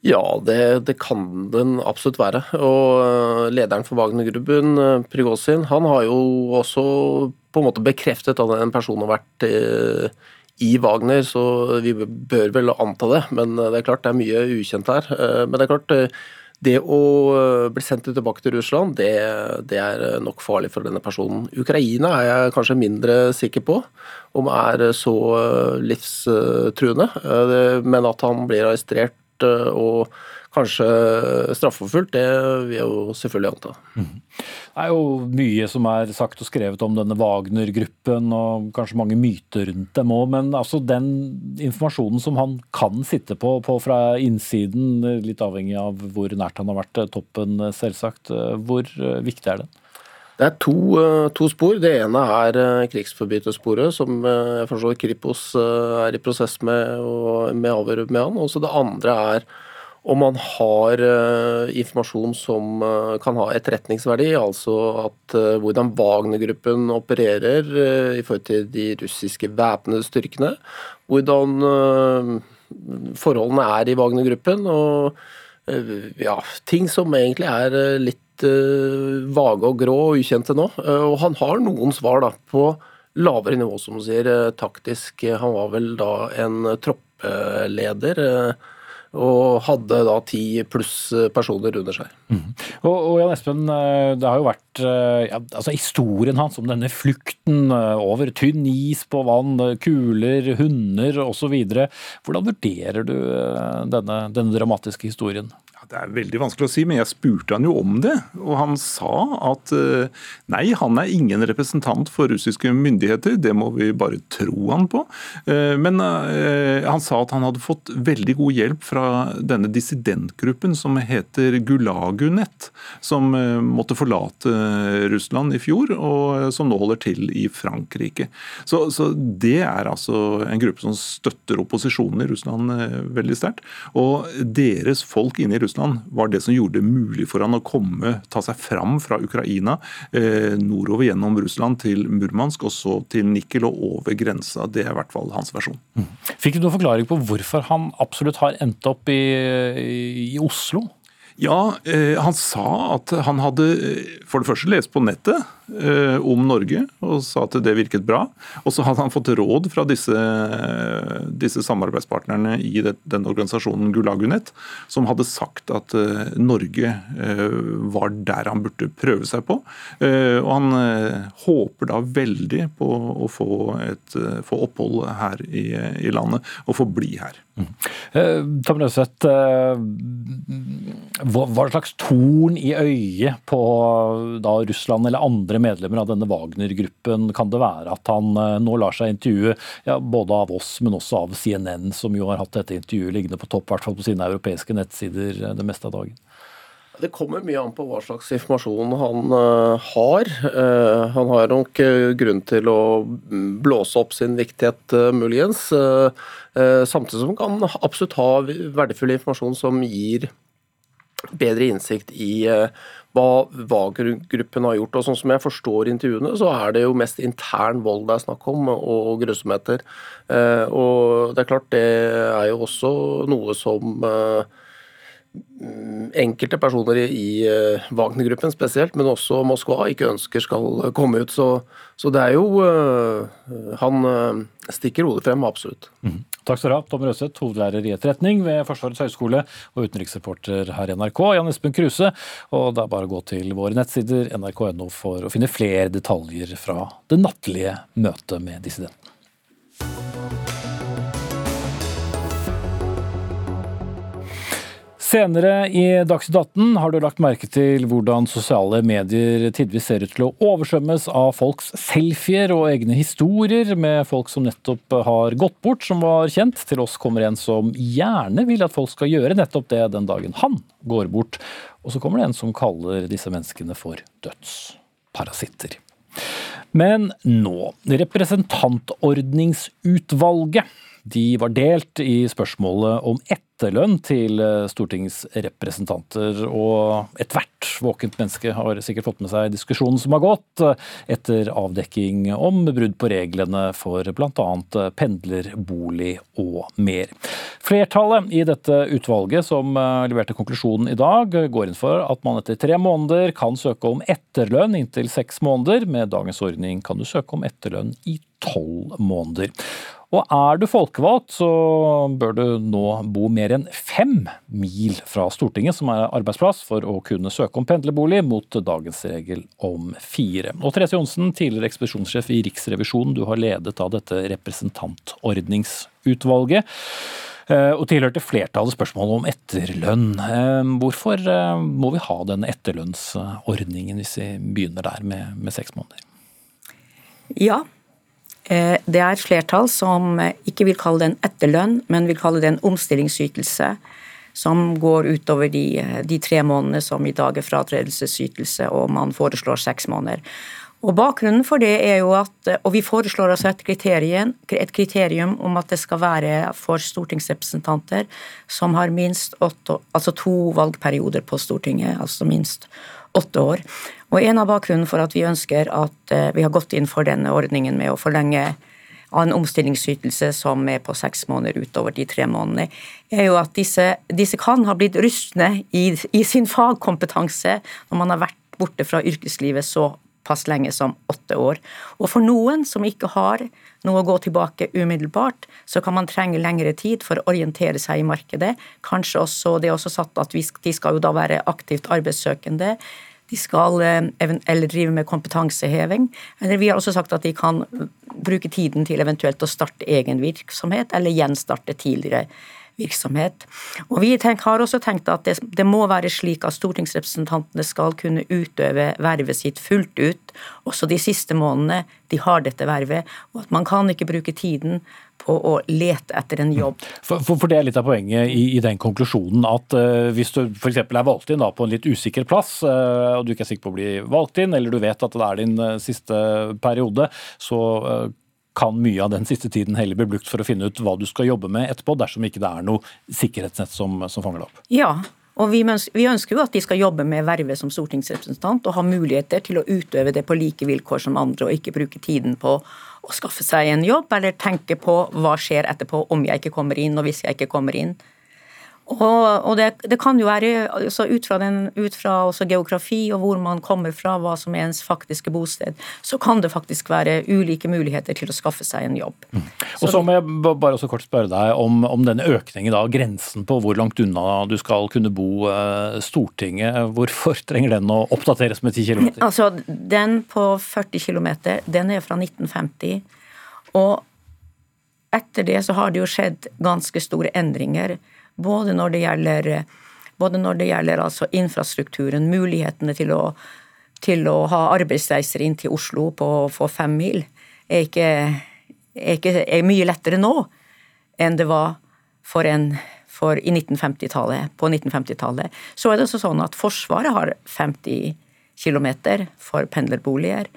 [SPEAKER 9] Ja, det, det, kan den absolutt være. Og eh, lederen for Wagner-gruppen, eh, Prigozhin, han har jo også på en måte bekreftet at en person har vært eh, i Wagner, så vi bør vel anta det. Men det er klart det er mye ukjent her. Men det er klart det å bli sendt tilbake til Russland, det, det, er nok farlig for denne personen. Ukraina er jeg kanskje mindre sikker på om er så livstruende. Men at han blir arrestert Eh, og kanskje straffeforfulgt, det vil jeg jo selvfølgelig anta.
[SPEAKER 2] Mhm. Det er jo mye som er sagt og skrevet om denne Wagner-gruppen, og kanskje mange myter rundt dem òg, men altså den informasjonen som han kan sitte på, på, fra innsiden, litt avhengig av hvor nært han har vært eh, toppen, eh, selvsagt, hvor viktig er den?
[SPEAKER 9] Det er to, to, spor. Det ene er krigsforbrytersporet, som jeg forstår Kripos er i prosess med, med avhøre med han. Og det andre er om man har informasjon som kan ha etterretningsverdi, altså at hvordan Wagner-gruppen opererer i forhold til de russiske væpnede styrkene, hvordan forholdene er i Wagner-gruppen, og ja, ting som egentlig er litt vage og grå og ukjente nå. og han har noen svar da, på lavere nivå, som du sier, taktisk. Han var vel da en troppeleder og hadde da ti pluss personer under seg.
[SPEAKER 2] Mm. Og, og, Jan Espen, det har jo vært ja, altså historien hans om denne flukten over tynn is på vann, kuler, hunder osv. Hvordan vurderer du denne, denne dramatiske historien?
[SPEAKER 8] Det er veldig vanskelig å si, men jeg spurte han jo om det. Og han sa at eh, nei, han er ingen representant for russiske myndigheter, det må vi bare tro han på. Eh, men eh, han sa at han hadde fått veldig god hjelp fra denne dissidentgruppen som heter Gulagunet, som måtte forlate Russland i fjor, og som nå holder til i Frankrike. Så, så det er altså en gruppe som støtter opposisjonen i Russland veldig sterkt. Og deres folk inne i Russland Russland, var det som gjorde det mulig for han å komme, ta seg fram fra Ukraina eh, nordover gjennom Russland til Murmansk og så til Nikel og over grensa. Det er i hvert fall hans versjon. Mm.
[SPEAKER 2] Fikk du noen forklaring på hvorfor han absolutt har endt opp i, i, Oslo?
[SPEAKER 8] Ja, eh, han sa at han hadde eh, for det første lest på nettet om Norge og sa at det virket bra. Og så hadde han fått råd fra disse, disse samarbeidspartnerne i det, den organisasjonen Gulagunet, som hadde sagt at eh, Norge eh, var der han burde prøve seg på. Eh, og han eh, håper da veldig på å få, et, eh, få opphold her i, i landet, og få bli her.
[SPEAKER 2] Mm. Tom Løseth, eh, hva slags torn i øyet på da Russland eller andre medlemmer av denne Wagner-gruppen kan det være at han eh, nå lar seg intervjue ja, både av oss, men også av CNN, som jo har hatt dette intervjuet liggende på topp, i hvert fall på sine europeiske nettsider eh, det meste av dagen?
[SPEAKER 9] Det kommer mye an på hva slags informasjon han eh, har. Han har nok grunn til å blåse opp sin viktighet, muligens. Samtidig som han kan absolutt ha verdifull informasjon som gir bedre innsikt i hva Wagner-gruppen har gjort. Og sånn som jeg forstår intervjuene, så er det jo mest intern vold det er snakk om, og grusomheter. Eh, Og det er klart, det er jo også noe som eh, enkelte personer i, eh, Wagner-gruppen spesielt, men også Moskva, ikke ønsker skal komme ut. Så, så det er jo Han stikker hodet frem, absolutt.
[SPEAKER 2] Takk skal du ha, Tom Røseth, hovedlærer i etterretning ved Forsvarets høgskole og utenriksreporter her i NRK, Jan Espen Kruse. Og det er bare å gå til våre nettsider nrk.no for å finne flere detaljer fra det nattlige møtet med dissidenten. Senere i Dagsnytt 18 har du lagt merke til hvordan sosiale medier tidvis ser ut til å oversvømmes av folks selfier og egne historier med folk som nettopp har gått bort, som var kjent. Til oss kommer en som gjerne vil at folk skal gjøre nettopp det den dagen han går bort. Og så kommer det en som kaller disse menneskene for dødsparasitter. Men nå, representantordningsutvalget de var delt i spørsmålet om etterlønn til eh, stortingsrepresentanter. Og ethvert våkent menneske har sikkert fått med seg diskusjonen som har gått, eh, etter avdekking om brudd på reglene for bl.a. pendlerbolig og mer. Flertallet i dette utvalget som eh, leverte konklusjonen i dag, går inn for at man etter tre måneder kan søke om etterlønn inntil seks måneder. Med dagens ordning kan du søke om etterlønn i tolv måneder. Og er du folkevalgt, så bør du nå bo mer enn fem mil fra Stortinget, som er arbeidsplass, for å kunne søke om pendlerbolig, mot dagens regel om fire. Og Therese Johnsen, tidligere ekspedisjonssjef i Riksrevisjonen, du har ledet av dette representantordningsutvalget. eh, Og tilhørte flertallet spørsmålet om etterlønn. Eh, Hvorfor eh, må vi ha denne etterlønnsordningen, hvis vi begynner der med, med seks måneder?
[SPEAKER 10] Ja. Eh, Det er flertall som eh, ikke vil kalle det en etterlønn, men vil kalle det en omstillingsytelse. Som går utover de, eh, de tre månedene som i dag er fratredelsesytelse, og man foreslår seks måneder. Og Bakgrunnen for det er jo at Og vi foreslår altså et kriterium, et kriterium om at det skal være for stortingsrepresentanter som har minst åtte, altså to valgperioder på Stortinget, altså minst åtte år. Og En av bakgrunnen for at vi ønsker at eh, vi har gått inn for denne ordningen med å forlenge av en omstillingsytelse som er på seks måneder utover de tre månedene, er jo at disse, disse kan ha blitt rustne i, i sin fagkompetanse når man har vært borte fra yrkeslivet såpass lenge som åtte år. Og for noen som ikke har noe å gå tilbake umiddelbart, så kan man trenge lengre tid for å orientere seg i markedet. Kanskje også, Det er også satt at vi, de skal jo da være aktivt arbeidssøkende. De skal eh, eller drive med kompetanseheving. Eller vi har også sagt at de kan bruke tiden til eventuelt å starte egen virksomhet, eller gjenstarte tidligere virksomhet. Og Vi tenk, har også tenkt at det, det må være slik at stortingsrepresentantene skal kunne utøve vervet sitt fullt ut, også de siste månedene de har dette vervet, og at man kan ikke bruke tiden på å lete etter en jobb.
[SPEAKER 2] For, for, for det er litt av poenget i, i den konklusjonen at uh, hvis du f.eks. er valgt inn da, på en litt usikker plass, uh, og du ikke er sikker på å bli valgt inn, eller du vet at det er din uh, siste periode, så kan mye av den siste tiden heller bli brukt for å finne ut hva du skal jobbe med etterpå, dersom ikke det er noe sikkerhetsnett som, som fanger det opp.
[SPEAKER 10] Ja, og vi ønsker jo at de skal jobbe med vervet som stortingsrepresentant og ha muligheter til å utøve det på like vilkår som andre, og ikke bruke tiden på å skaffe seg en jobb, eller tenke på hva skjer etterpå om jeg ikke kommer inn, og hvis jeg ikke kommer inn. Og, og det, det, kan jo være altså ut fra, den, ut fra geografi og hvor man kommer fra, hva som er ens faktiske bosted, så kan det faktisk være ulike muligheter til å skaffe seg en jobb. Mm.
[SPEAKER 2] Og så må jeg bare også kort spørre deg om, om denne økningen, da, grensen på hvor langt unna du skal kunne bo eh, Stortinget. Hvorfor trenger den å oppdateres med 10 km?
[SPEAKER 10] Altså, den på 40 km, den er fra 1950. Og etter det så har det jo skjedd ganske store endringer både når det gjelder, når det gjelder altså infrastrukturen, mulighetene til å, til å ha arbeidsreiser inn til Oslo på, på fem mil, er, ikke, er, ikke, er mye lettere nå enn det var for en for i 1950-tallet, på 1950-tallet. Så er det også sånn at Forsvaret har 50 km for pendlerboliger.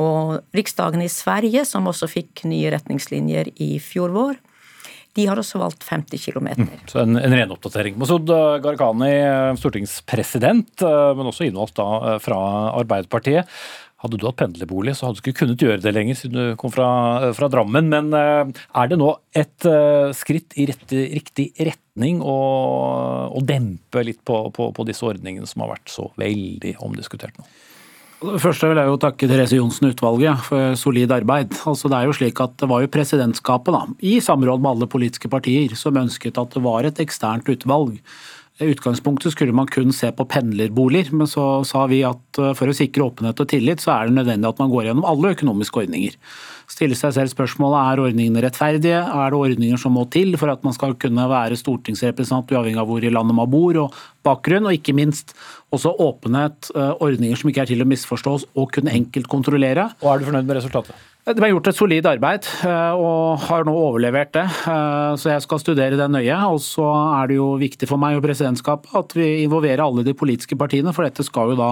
[SPEAKER 10] Og Riksdagen i Sverige, som også fikk nye retningslinjer i fjor vår, de har også valgt 50 km. Mm,
[SPEAKER 2] så en, en ren oppdatering. Masud Gharahkhani, eh, stortingspresident, eh, men også innvalgt da eh, fra Arbeiderpartiet. Hadde du hatt pendlerbolig, så hadde du ikke kunnet gjøre det lenger, siden du kom fra, fra Drammen. Men er det nå et skritt i rett, riktig retning å, å dempe litt på, på, på disse ordningene som har vært så veldig omdiskutert nå?
[SPEAKER 11] Først vil jeg jo takke Therese Johnsen-utvalget for solid arbeid. Altså det er jo slik at det var jo presidentskapet, da, i samråd med alle politiske partier, som ønsket at det var et eksternt utvalg. I utgangspunktet skulle man kun se på pendlerboliger, men så sa vi at eh, for å sikre åpenhet og tillit, så er det nødvendig at man går gjennom alle økonomiske ordninger. Stille seg selv spørsmålet er ordningene rettferdige, er det ordninger som må til for at man skal kunne være stortingsrepresentant uavhengig av hvor i landet man bor og bakgrunn, og ikke minst også åpenhet, eh, ordninger som ikke er til å misforstås og kunne enkelt kontrollere.
[SPEAKER 2] Og Er du fornøyd med resultatet?
[SPEAKER 11] Det ble gjort et solid arbeid, eh, og har nå overlevert det. Eh, så jeg skal studere det nøye. Og så er det jo viktig for meg og presidentskapet at vi involverer alle de politiske partiene, for dette skal jo da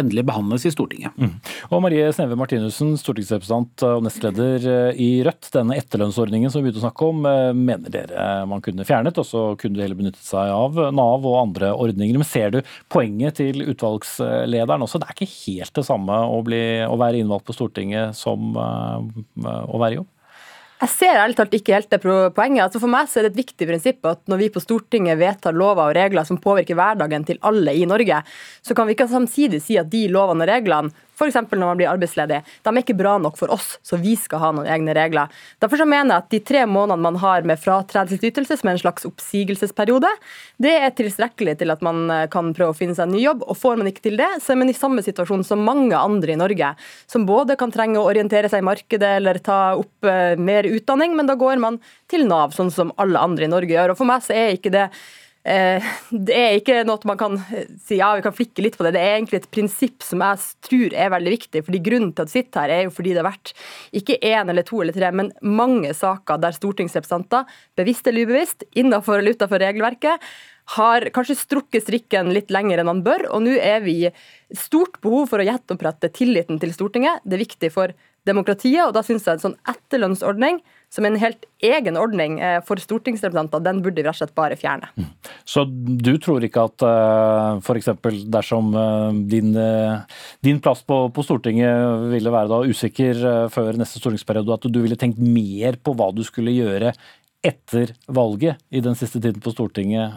[SPEAKER 11] endelig behandles i Stortinget. Mm.
[SPEAKER 2] Og Marie Sneve Martinussen, stortingsrepresentant og nestleder eh, i Rødt. Denne etterlønnsordningen som vi begynte å snakke om, mener dere man kunne fjernet, og så kunne du heller benyttet seg av Nav og andre ordninger. Men ser du poenget til utvalgslederen også? Det er ikke helt det samme å, bli, å være innvalgt på Stortinget som å være i jobb?
[SPEAKER 12] Jeg ser ærlig talt ikke helt det poenget. Altså for meg er det et viktig prinsipp at når vi på Stortinget vedtar lover og regler som påvirker hverdagen til alle i Norge, så kan vi ikke samtidig si at de lovene og reglene F.eks. når man blir arbeidsledig. De er ikke bra nok for oss, så vi skal ha noen egne regler. Derfor så mener jeg at de tre månedene man har med fratredelsesytelse, som er en slags oppsigelsesperiode, det er tilstrekkelig til at man eh, kan prøve å finne seg en ny jobb. Og får man ikke til det, så er man i samme situasjon som mange andre i Norge, som både kan trenge å orientere seg i markedet eller ta opp eh, mer utdanning, men da går man til Nav, sånn som alle andre i Norge gjør. Og for meg så er ikke det det er ikke noe man kan eh, si ja, vi kan flikke litt på det. Det er egentlig et prinsipp som jeg tror er veldig viktig. fordi Grunnen til at vi sitter her, er jo fordi det har vært ikke én eller to eller tre, men mange saker der stortingsrepresentanter, bevisst eller ubevisst, innenfor eller utenfor regelverket, har kanskje strukket strikken litt lenger enn man bør. Og nå er vi i stort behov for å gjenopprette tilliten til Stortinget. Det er viktig for demokratiet, og da syns jeg en sånn etterlønnsordning som en helt egen ordning eh, for stortingsrepresentanter, den burde vi rett og slett bare fjerne. Mm.
[SPEAKER 2] Så du tror ikke at eh, f.eks. dersom eh, din, din plass på, på, Stortinget ville være da usikker før neste stortingsperiode, at du ville tenkt mer på hva du skulle gjøre etter valget i den siste tiden på Stortinget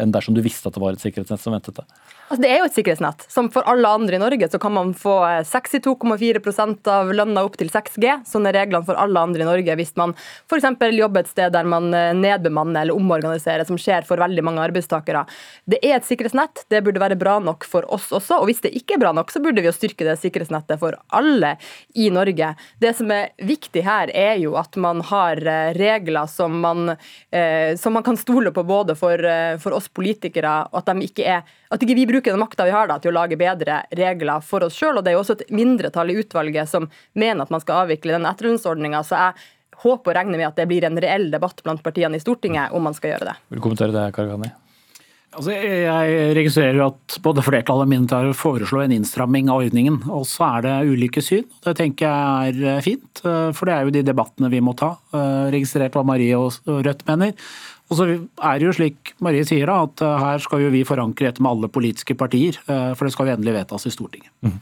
[SPEAKER 2] enn dersom du visste at det var et sikkerhetsnett som ventet deg?
[SPEAKER 12] Altså, det er jo et sikkerhetsnett. Som for alle andre i Norge så kan man få 62,4 eh, av lønna opp til 6G. Sånn er reglene for alle andre i Norge hvis man f.eks. jobber et sted der man eh, nedbemanner eller omorganiserer, som skjer for veldig mange arbeidstakere. Det er et sikkerhetsnett. Det burde være bra nok for oss også. Og hvis det ikke er bra nok, så burde vi jo styrke det sikkerhetsnettet for alle i Norge. Det som er viktig her, er jo at man har eh, regler som man, eh, som man kan stole på både for, for oss politikere, og at ikke er at ikke vi bruker den makta vi har da, til å lage bedre regler for oss sjøl. Det er jo også et mindretall i utvalget som mener at man skal avvikle den etterlønnsordninga. Så jeg håper og regner med at det blir en reell debatt blant partiene i Stortinget om man skal gjøre det.
[SPEAKER 2] Vil du kommentere det, Kargani?
[SPEAKER 11] Altså, jeg registrerer at både flertallet og mindretallet foreslår en innstramming av ordningen. Og så er det ulike syn. Det tenker jeg er fint, for det er jo de debattene vi må ta. Registrert hva Marie og Rødt mener. Og så er det jo slik Marie sier da, at eh, her skal jo vi forankre dette med alle politiske partier, eh, for det skal jo endelig vedtas i Stortinget. Mm.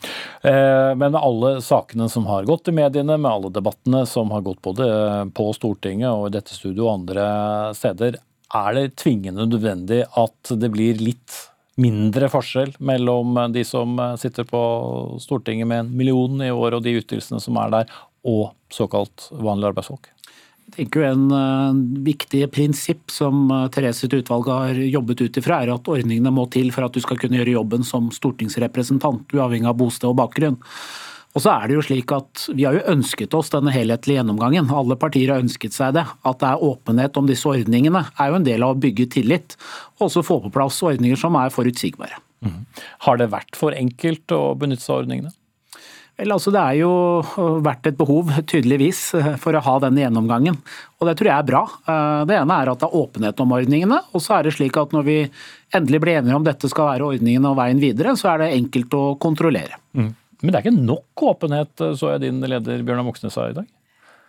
[SPEAKER 2] Men alle sakene som har gått i mediene, med alle debattene som har gått både på Stortinget og i dette studio og andre steder, er det tvingende nødvendig at det blir litt mindre forskjell mellom de som sitter på Stortinget med en million i år og de ytelsene som er der, og såkalt vanlige arbeidsfolk?
[SPEAKER 11] Jeg tenker En uh, viktig prinsipp som uh, Therese sitt utvalg har jobbet ut ifra, er at ordningene må til for at du skal kunne gjøre jobben som stortingsrepresentant, uavhengig av bosted og bakgrunn. Og så er det jo slik at Vi har jo ønsket oss denne helhetlige gjennomgangen. Alle partier har ønsket seg det. At det er åpenhet om disse ordningene er jo en del av å bygge tillit. Og også få på plass ordninger som er forutsigbare.
[SPEAKER 2] Mm. Har det vært for enkelt å benytte seg av ordningene?
[SPEAKER 11] Vel, altså Det er jo vært et behov, tydeligvis, for å ha denne gjennomgangen. Og det tror jeg er bra. Eh, det ene er at det er åpenhet om ordningene. Og så er det slik at når vi endelig blir enige om dette skal være ordningene og veien videre, så er det enkelt å kontrollere. Mm.
[SPEAKER 2] Men det er ikke nok åpenhet, så jeg din leder Bjørnar Moxnes sa i dag?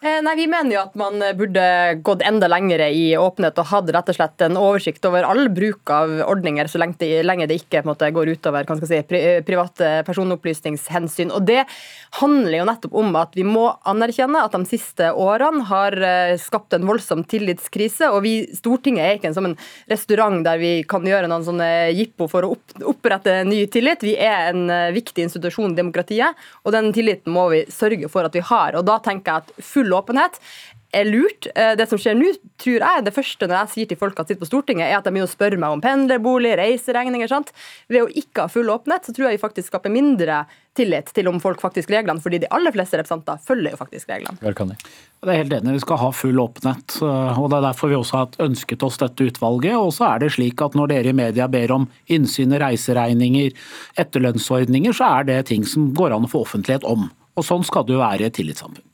[SPEAKER 12] Eh, nei, Vi mener jo at man burde gått enda lengre i åpenhet og hatt rett og slett en oversikt over all bruk av ordninger, så lenge det, lenge det ikke måte, går utover si, private personopplysningshensyn. Og Det handler jo nettopp om at vi må anerkjenne at de siste årene har eh, skapt en voldsom tillitskrise. og vi, Stortinget er ikke en, som en restaurant der vi kan gjøre noen sånne jippo for å opp, opprette ny tillit. Vi er en eh, viktig institusjon i demokratiet, og den tilliten må vi sørge for at vi har. og da tenker jeg at full full åpenhet er lurt. Eh, det som skjer nå, tror jeg, det første når jeg sier til folk at sitter på Stortinget, er at de begynner å spørre meg om pendlerbolig, reiseregninger. sant? Ved å ikke ha full åpenhet, så tror jeg vi faktisk skaper mindre tillit til om folk faktisk reglene, fordi de aller fleste representanter følger jo faktisk reglene.
[SPEAKER 11] Det er helt enig, Vi skal ha full åpenhet. og Det er derfor vi også har ønsket oss dette utvalget. Og så er det slik at Når dere i media ber om innsyn i reiseregninger, etterlønnsordninger, så er det ting som går an å få offentlighet om. Og Sånn skal det jo være i et tillitssamfunn.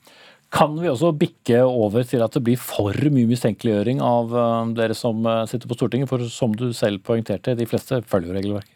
[SPEAKER 2] Kan vi også bikke over til at det blir for mye mistenkeliggjøring av eh, dere som eh, sitter på Stortinget? For som du selv poengterte, de fleste følger regelverket.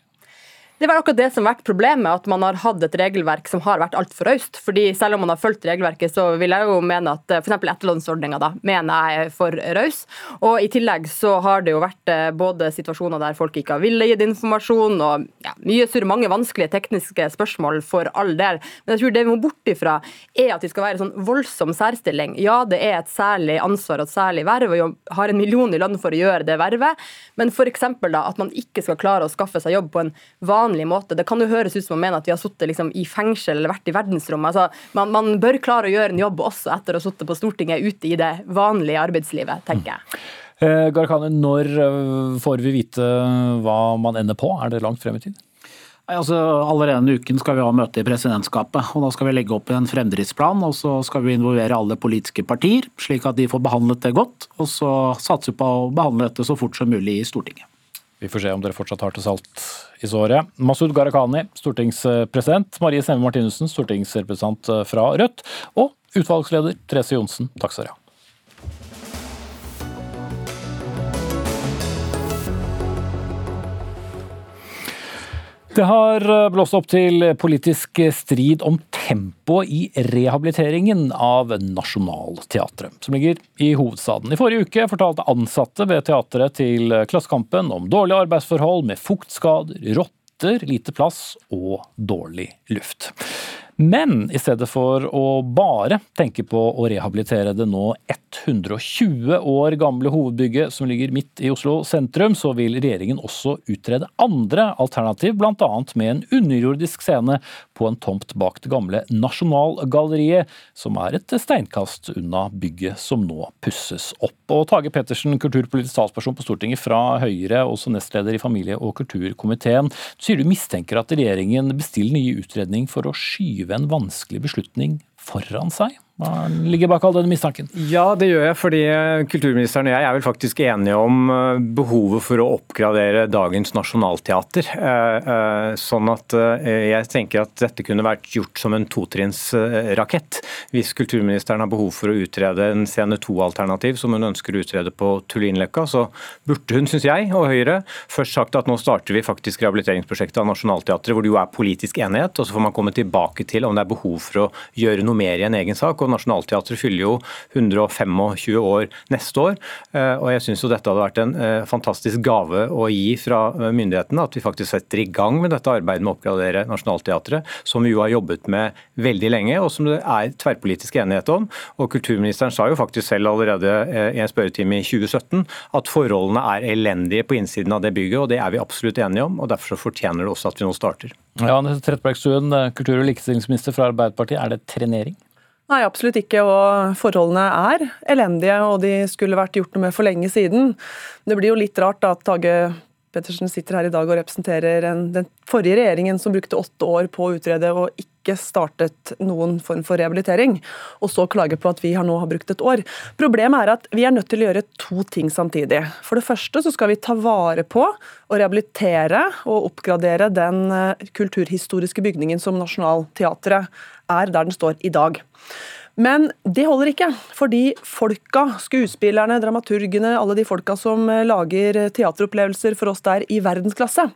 [SPEAKER 12] Det var akkurat det som har vært problemet, at man har hatt et regelverk som har vært altfor raust. Fordi selv om man har fulgt regelverket, så vil jeg jo mene at f.eks. etterlønnsordninga da, mener jeg er for raus. Og i tillegg så har det jo vært eh, både situasjoner der folk ikke har villet gitt informasjon, og ja, mye surr, mange vanskelige tekniske spørsmål for all del. Men jeg tror det vi må bort ifra, er at vi skal være sånn voldsom særstilling. Ja, det er et særlig ansvar og et særlig verv, og har en million i lønn for å gjøre det vervet, men f.eks. da at man ikke skal klare å skaffe seg jobb på en vanlig vanlig måte. Det kan jo høres ut som man mener at vi har sittet liksom i fengsel eller vært i verdensrommet. Altså, man, man, bør klare å gjøre en jobb også etter å ha sittet på Stortinget ute i det vanlige arbeidslivet, tenker jeg.
[SPEAKER 2] Eh, Garkane, når eh, får vi vite hva man ender på? Er det langt frem i tid?
[SPEAKER 11] Altså, allerede denne uken skal vi ha møte i presidentskapet. og Da skal vi legge opp en fremdriftsplan og så skal vi involvere alle politiske partier, slik at de får behandlet det godt. Og så satse på å behandle dette så fort som mulig i Stortinget.
[SPEAKER 2] Vi får se om dere fortsatt har til salt i såret. Masud Gharahkhani, stortingspresident. Marie Sneve Martinussen, stortingsrepresentant fra Rødt. Og utvalgsleder Therese Johnsen, takk skal dere ha. Det har blåst opp til politisk strid om tempoet i rehabiliteringen av Nationaltheatret, som ligger i hovedstaden. I forrige uke fortalte ansatte ved teatret til Klassekampen om dårlige arbeidsforhold med fuktskader, rotter, lite plass og dårlig luft. Men i stedet for å bare tenke på å rehabilitere det nå 120 år gamle hovedbygget som ligger midt i Oslo sentrum, så vil regjeringen også utrede andre alternativ, bl.a. med en underjordisk scene på en tomt bak det gamle Nasjonalgalleriet, som er et steinkast unna bygget som nå pusses opp. Og Tage Pettersen, kulturpolitisk talsperson på Stortinget fra Høyre, også nestleder i familie- og kulturkomiteen, sier du mistenker at regjeringen bestiller nye utredning for å skyve en vanskelig beslutning foran seg? Hva ligger bak all denne mistanken?
[SPEAKER 13] Ja, det gjør jeg fordi kulturministeren og jeg er vel faktisk enige om eh, behovet for å oppgradere dagens nasjonalteater. Eh, eh, sånn at jeg tenker at dette kunne vært gjort som en totrinnsrakett. Hvis kulturministeren har behov for å utrede en scene to-alternativ som hun ønsker å utrede på Tullinløkka, så burde hun, syns jeg, og Høyre, først sagt at nå starter vi faktisk rehabiliteringsprosjektet av Nationaltheatret, hvor det jo er politisk enighet, og så får man komme tilbake til om det er behov for å gjøre noe mer i en egen sak. og Nationaltheatret fyller jo 125 år neste år. Eh, og jeg syns dette hadde vært en eh, fantastisk gave å gi fra myndighetene. At vi faktisk setter i gang med dette arbeidet med å oppgradere Nationaltheatret, som vi jo har jobbet med veldig lenge, og som det er tverrpolitisk enighet om. Og Kulturministeren sa jo faktisk selv allerede i en spørretime i 2017 at forholdene er elendige på innsiden av det bygget, og det er vi absolutt enige om. og Derfor fortjener det også at vi nå starter.
[SPEAKER 2] Ja, Trettebergstuen, kultur- og likestillingsminister fra Arbeiderpartiet, er det trenering?
[SPEAKER 14] Nei, absolutt ikke. Og forholdene er elendige, og de skulle vært gjort noe med for lenge siden. Det blir jo litt rart da, at Tage Pettersen sitter her i dag og representerer en, den forrige regjeringen som brukte åtte år på å utrede og ikke startet noen form for rehabilitering, og så klager på at vi har nå har brukt et år. Problemet er at vi er nødt til å gjøre to ting samtidig. For det første så skal vi ta vare på og rehabilitere og oppgradere den eh, kulturhistoriske bygningen som Nationaltheatret er der den står i dag. Men det holder ikke, fordi folka, skuespillerne, dramaturgene, alle de folka som eh, lager teateropplevelser for oss der i verdensklasse,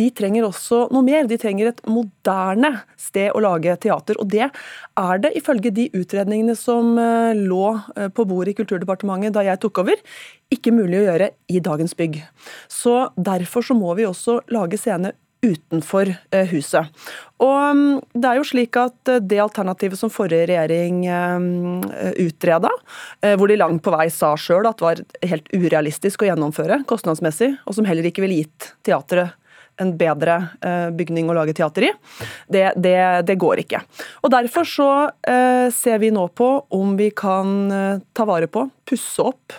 [SPEAKER 14] de trenger også noe mer. De trenger et moderne sted å lage teater. Og det er det, ifølge de utredningene som eh, lå eh, på bordet i Kulturdepartementet da jeg tok over, ikke mulig å gjøre i dagens bygg. Så Derfor så må vi også lage scene utenfor eh, huset. Og mm, det er jo slik at eh, Det alternativet som forrige regjering eh, utreda, hvor de langt på vei sa sjøl at det var helt urealistisk å gjennomføre kostnadsmessig, og som heller ikke ville gitt teatret en bedre bygning å lage teater i. Det, det, det går ikke. Og Derfor så ser vi nå på om vi kan ta vare på, pusse opp,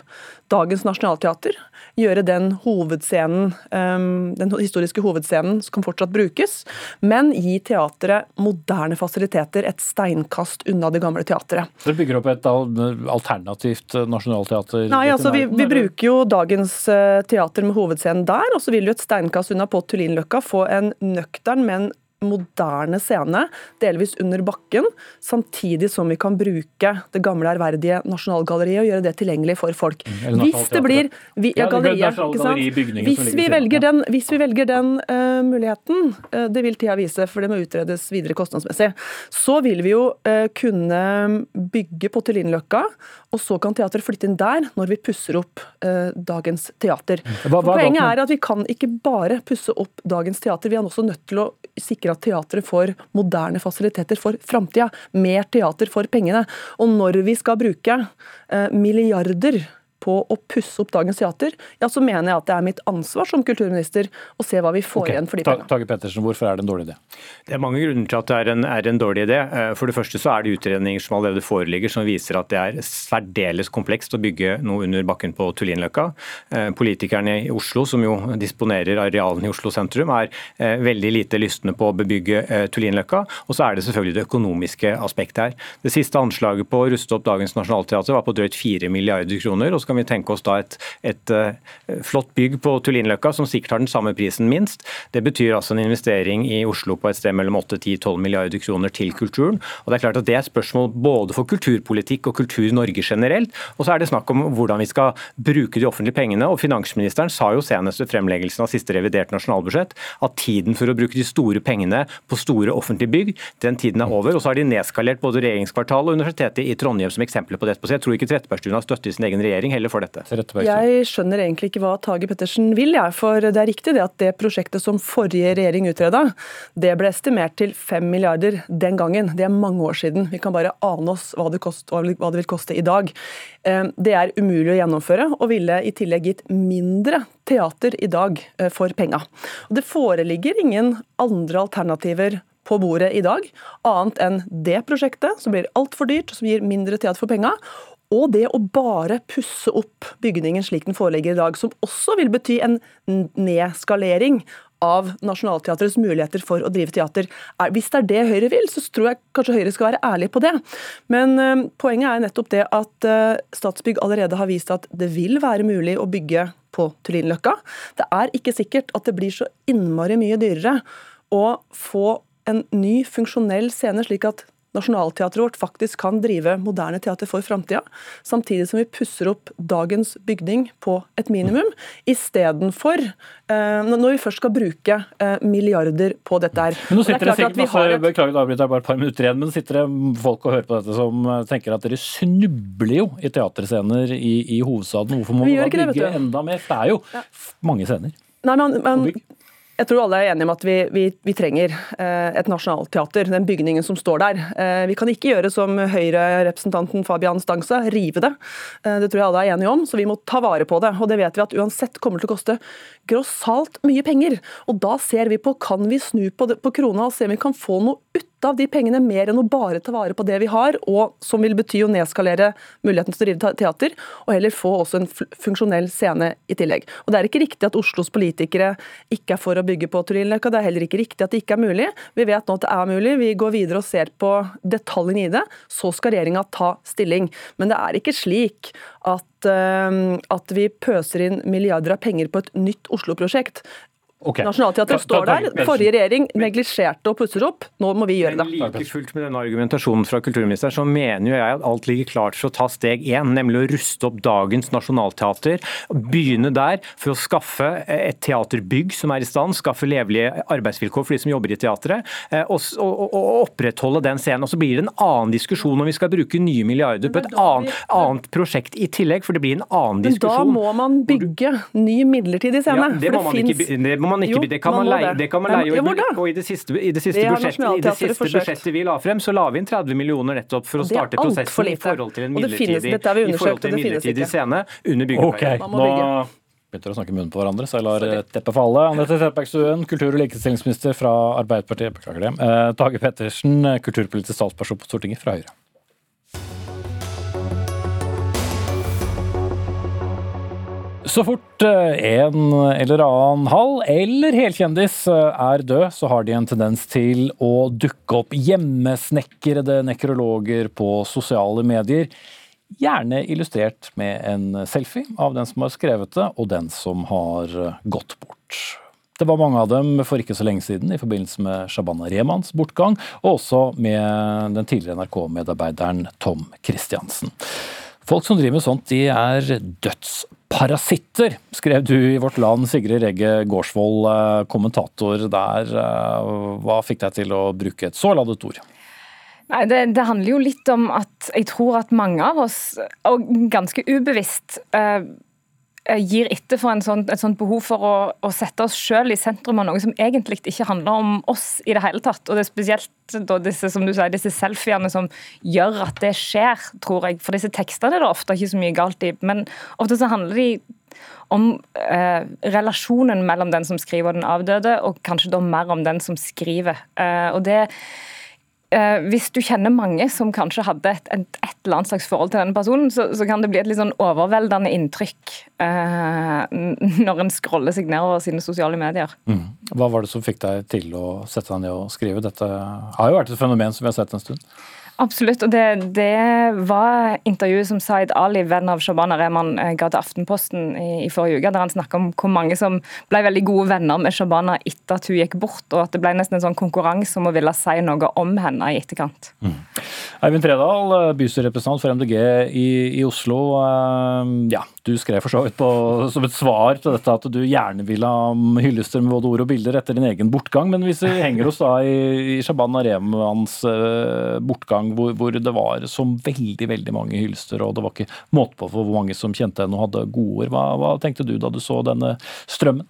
[SPEAKER 14] dagens nasjonalteater gjøre den hovedscenen, um, den historiske hovedscenen som kan fortsatt brukes, men gi teatret moderne fasiliteter et steinkast unna det gamle teatret.
[SPEAKER 2] Dere bygger opp et alternativt eh, nasjonalteater?
[SPEAKER 14] Nei, altså vi, vi, bruker jo dagens eh, teater med hovedscenen der, og så vil jo et steinkast unna på Tullinløkka få en nøktern, men moderne scene, delvis under bakken, samtidig som vi kan bruke det gamle, ærverdige Nasjonalgalleriet og gjøre det tilgjengelig for folk.
[SPEAKER 2] Mm, hvis det blir
[SPEAKER 14] vi, ja, galleriet, ikke sant? Hvis vi velger den, hvis vi velger den uh, muligheten, uh, det vil tida vise, for det må utredes videre kostnadsmessig, så vil vi jo uh, kunne bygge på Tullinløkka, og så kan teatret flytte inn der når vi pusser opp dagens teater. Hva, hva Poenget er at vi kan ikke bare pusse opp dagens teater, vi er også nødt til å sikre at teatret får moderne fasiliteter for framtida. Mer teater for pengene. Og når vi skal bruke eh, milliarder på å pusse opp dagens teater, ja, så mener jeg at det er mitt ansvar som kulturminister å se hva vi får okay. igjen for de pengene.
[SPEAKER 2] Tage Pettersen, hvorfor er det en dårlig idé?
[SPEAKER 13] Det er mange grunner til at det er en, er en, dårlig idé. Eh, for det første så er det utredninger som allerede foreligger som viser at det er særdeles komplekst å bygge noe under bakken på Tullinløkka. Eh, politikerne i Oslo, som jo disponerer arealene i Oslo sentrum, er eh, veldig lite lystne på å bebygge Tullinløkka. Og så er det selvfølgelig det økonomiske aspektet her. Det siste anslaget på å ruste opp dagens nasjonalteater var på drøyt 4 milliarder kroner. og så kan vi tenke oss da et, et uh, flott bygg på Tullinløkka som sikkert har den samme prisen, minst. Det betyr altså en investering i Oslo på et sted mellom 8-10-12 milliarder kroner til kulturen. Og Det er klart at det er spørsmål både for kulturpolitikk og kultur i Norge generelt. Og så er det snakk om hvordan vi skal bruke de offentlige pengene. og Finansministeren sa jo senest ved fremleggelsen av siste revidert nasjonalbudsjett at tiden for å bruke de store pengene på store offentlige bygg, den tiden er over. Og så har de nedskalert både regjeringskvartalet og Universitetet i Trondheim som eksempler på dette. Så jeg tror ikke Trettebergstuen har støtte i sin egen regjering heller for dette.
[SPEAKER 14] Jeg skjønner egentlig ikke hva Tage Pettersen vil, jeg. For det er riktig det at det prosjektet som forrige regjering utreda, det ble estimert til 5 milliarder den gangen. Det er mange år siden. Vi kan bare ane oss hva det, kost, hva det vil koste i dag. Eh, det er umulig å gjennomføre, og ville i tillegg gitt mindre teater i dag eh, for penga. Det foreligger ingen andre alternativer på bordet i dag, annet enn det prosjektet, som blir altfor dyrt, som gir mindre teater for penga, og det å bare pusse opp bygningen slik den foreligger i dag, som også vil bety en nedskalering av Nationaltheatrets muligheter for å drive teater. Hvis det er det Høyre vil, så tror jeg kanskje Høyre skal være ærlig på det. Men uh, poenget er nettopp det at uh, Statsbygg allerede har vist at det vil være mulig å bygge på Tullinløkka. Det er ikke sikkert at det blir så innmari mye dyrere å få en ny funksjonell scene, slik at Nationaltheatret vårt faktisk kan drive moderne teater for framtida, samtidig som vi pusser opp dagens bygning på et minimum, istedenfor eh, når vi først skal bruke eh, milliarder på dette her.
[SPEAKER 2] Men nå sitter det
[SPEAKER 14] det
[SPEAKER 2] sikkert
[SPEAKER 14] har et-
[SPEAKER 2] beklager å avbryte, bare et par minutter igjen, men sitter det folk og hører på dette som eh, tenker at dere snubler jo i teaterscener i, i hovedstaden. Hvorfor må
[SPEAKER 14] Vi
[SPEAKER 2] da bygge
[SPEAKER 14] det,
[SPEAKER 2] enda mer? For det er jo ja. mange scener.
[SPEAKER 14] Nei, men, men jeg tror alle er enige om at vi, vi, vi trenger eh, et nasjonalteater, den bygningen som står der. Eh, vi kan ikke gjøre som Høyre-representanten Fabian Stangsa, rive det. Eh, det tror jeg alle er enige om, så vi må ta vare på det. Og det vet vi at uansett kommer til å koste grossalt mye penger. Og da ser vi på, kan vi snu på, det, på krona og se om vi kan få noe ut av de pengene, mer enn å bare ta vare på det vi har, og som vil bety å nedskalere muligheten til å drive teater, og heller få også en funksjonell scene i tillegg. Og Det er ikke riktig at Oslos politikere ikke er for å bygge på Tullinløkka, det er heller ikke riktig at det ikke er mulig. Vi vet nå at det er mulig, vi går videre og ser på detaljene i det. Så skal regjeringa ta stilling. Men det er ikke slik at, eh, at vi pøser inn milliarder av penger på et nytt Oslo-prosjekt.
[SPEAKER 2] Ok.
[SPEAKER 14] Nationaltheatret står der. Forrige regjering neglisjerte og pusser opp. Nå må vi gjøre det.
[SPEAKER 13] Men Like fullt med denne argumentasjonen fra kulturministeren, så mener jo jeg at alt ligger klart for å ta steg én, nemlig å ruste opp dagens nasjonalteater. Begynne der for å skaffe et teaterbygg som er i stand, skaffe levelige arbeidsvilkår for de som jobber i teatret, eh, og, og, og, opprettholde den scenen. Og så blir det en annen diskusjon om vi skal bruke nye milliarder på et annet, annet prosjekt i tillegg, for det blir en annen diskusjon.
[SPEAKER 14] Men da må man bygge ny midlertidig scene.
[SPEAKER 13] Ja, det,
[SPEAKER 14] for
[SPEAKER 13] må man ikke, det må man ikke,
[SPEAKER 14] Jo,
[SPEAKER 13] det kan man,
[SPEAKER 14] må
[SPEAKER 13] leie, det kan man leie.
[SPEAKER 14] da?
[SPEAKER 13] Og i det siste, i det siste, budsjettet, i det siste budsjettet vi la frem, så la vi inn 30 millioner nettopp for å starte prosessen i forhold til en
[SPEAKER 14] Og finnes-
[SPEAKER 13] midlertidig, forhold til en midlertidig scene under
[SPEAKER 2] Ok,
[SPEAKER 13] byggeperioden.
[SPEAKER 14] Man må
[SPEAKER 2] nå
[SPEAKER 14] bygge.
[SPEAKER 2] begynte å snakke munnen på hverandre, så jeg lar eh, teppet falle. Anette Trettebergstuen, kultur- og likestillingsminister fra Arbeiderpartiet. Beklager det. Eh, Tage Pettersen, eh, kulturpolitisk statsperson på Stortinget fra Høyre. Så fort eh, en eller annen halv eller helkjendis eh, er død, så har de en tendens til å dukke opp hjemmesnekrede nekrologer på sosiale medier. Gjerne illustrert med en selfie av den som har skrevet det, og den som har eh, gått bort. Det var mange av dem for ikke så lenge siden i forbindelse med Shabana Remans bortgang, og også med den tidligere NRK-medarbeideren Tom Christiansen. Folk som driver med sånt, de er dødsparasitter, skrev du i Vårt Land, Sigrid Regge Gårdsvold, eh, kommentator der. Eh, Hva fikk deg til å bruke et så ladet ord?
[SPEAKER 15] Nei, det, det handler jo litt om at jeg tror at mange av oss, og ganske ubevisst, eh, gir etter for sånn, et sånt behov for å, å sette oss sjøl i sentrum av noe som egentlig ikke handler om oss i det hele tatt. Og det er spesielt da, disse som du sier, disse selfiene som gjør at det skjer, tror jeg. For disse tekstene er det ofte ikke så mye galt i, men ofte så handler de om eh, relasjonen mellom den som skriver og den avdøde, og kanskje da mer om den som skriver. Eh, og det Eh, hvis du kjenner mange som kanskje hadde et, et, et eller annet slags forhold til denne personen, så, så kan det bli et litt sånn overveldende inntrykk eh, når en scroller seg nedover sine sosiale medier.
[SPEAKER 2] Mm. Hva var det som fikk deg til å sette deg ned og skrive? Dette har jo vært et fenomen som vi har sett en stund.
[SPEAKER 15] Absolutt, og det, det var intervjuet som Zaid Ali, venn av Shabana Rehman, eh, ga til Aftenposten i, i forrige uke, der han snakka om hvor mange som ble veldig gode venner med Shabana etter at hun gikk bort, og at det ble nesten en sånn konkurranse om å ville si noe om henne i etterkant.
[SPEAKER 2] Mm. Eivind Tredal, bystyrerepresentant for MDG i, i Oslo. Eh, Ja, du skrev for så vidt som et svar til dette at du gjerne vil ha hyllester med både ord og bilder etter din egen bortgang, men hvis vi henger oss da i, i Shaban Aremans uh, bortgang, hvor, hvor det var som veldig veldig mange hyllester, og det var ikke måte på for hvor mange som kjente henne og hadde gode ord. Hva, hva tenkte du da du så denne strømmen?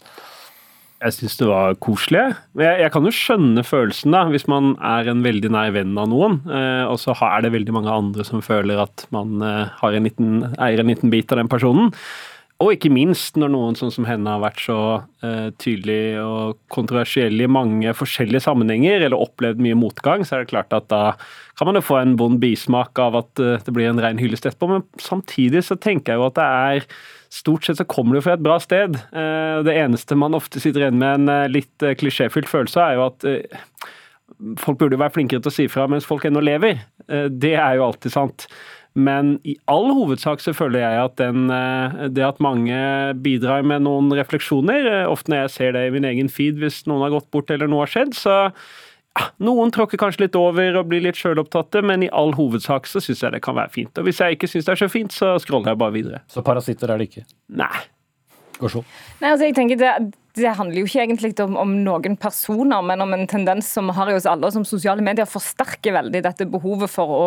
[SPEAKER 16] Jeg syns det var koselig. Men jeg, jeg kan jo skjønne følelsen, da, hvis man er en veldig nær venn av noen, eh, og så er det veldig mange andre som føler at man eh, en liten, eier en liten bit av den personen. Og ikke minst når noen sånn som henne har vært så uh, tydelig og kontroversiell i mange forskjellige sammenhenger, eller opplevd mye motgang, så er det klart at da kan man jo få en vond bismak av at uh, det blir en ren hyllest etterpå. Men samtidig så tenker jeg jo at det er Stort sett så kommer det fra et bra sted. Uh, det eneste man ofte sitter igjen med en litt klisjéfylt følelse av, er jo at folk burde jo være flinkere til å si fra mens folk ennå lever. Det er jo alltid sant. Men i all hovedsak så føler jeg at den, eh, det at mange bidrar med noen refleksjoner, eh, ofte når jeg ser det i min egen feed hvis noen har gått bort eller noe har skjedd, så Noen tråkker kanskje litt over og blir litt sjølopptatte, men i all hovedsak så syns jeg det kan være fint. Og hvis jeg ikke syns det er så fint, så scroller jeg bare videre.
[SPEAKER 2] Så parasitter er det ikke?
[SPEAKER 16] Nei.
[SPEAKER 15] Nei, altså jeg tenker det, det handler jo ikke egentlig om, om, noen personer, men om en tendens som vi har i oss alle, og som sosiale medier forsterker veldig dette behovet for å,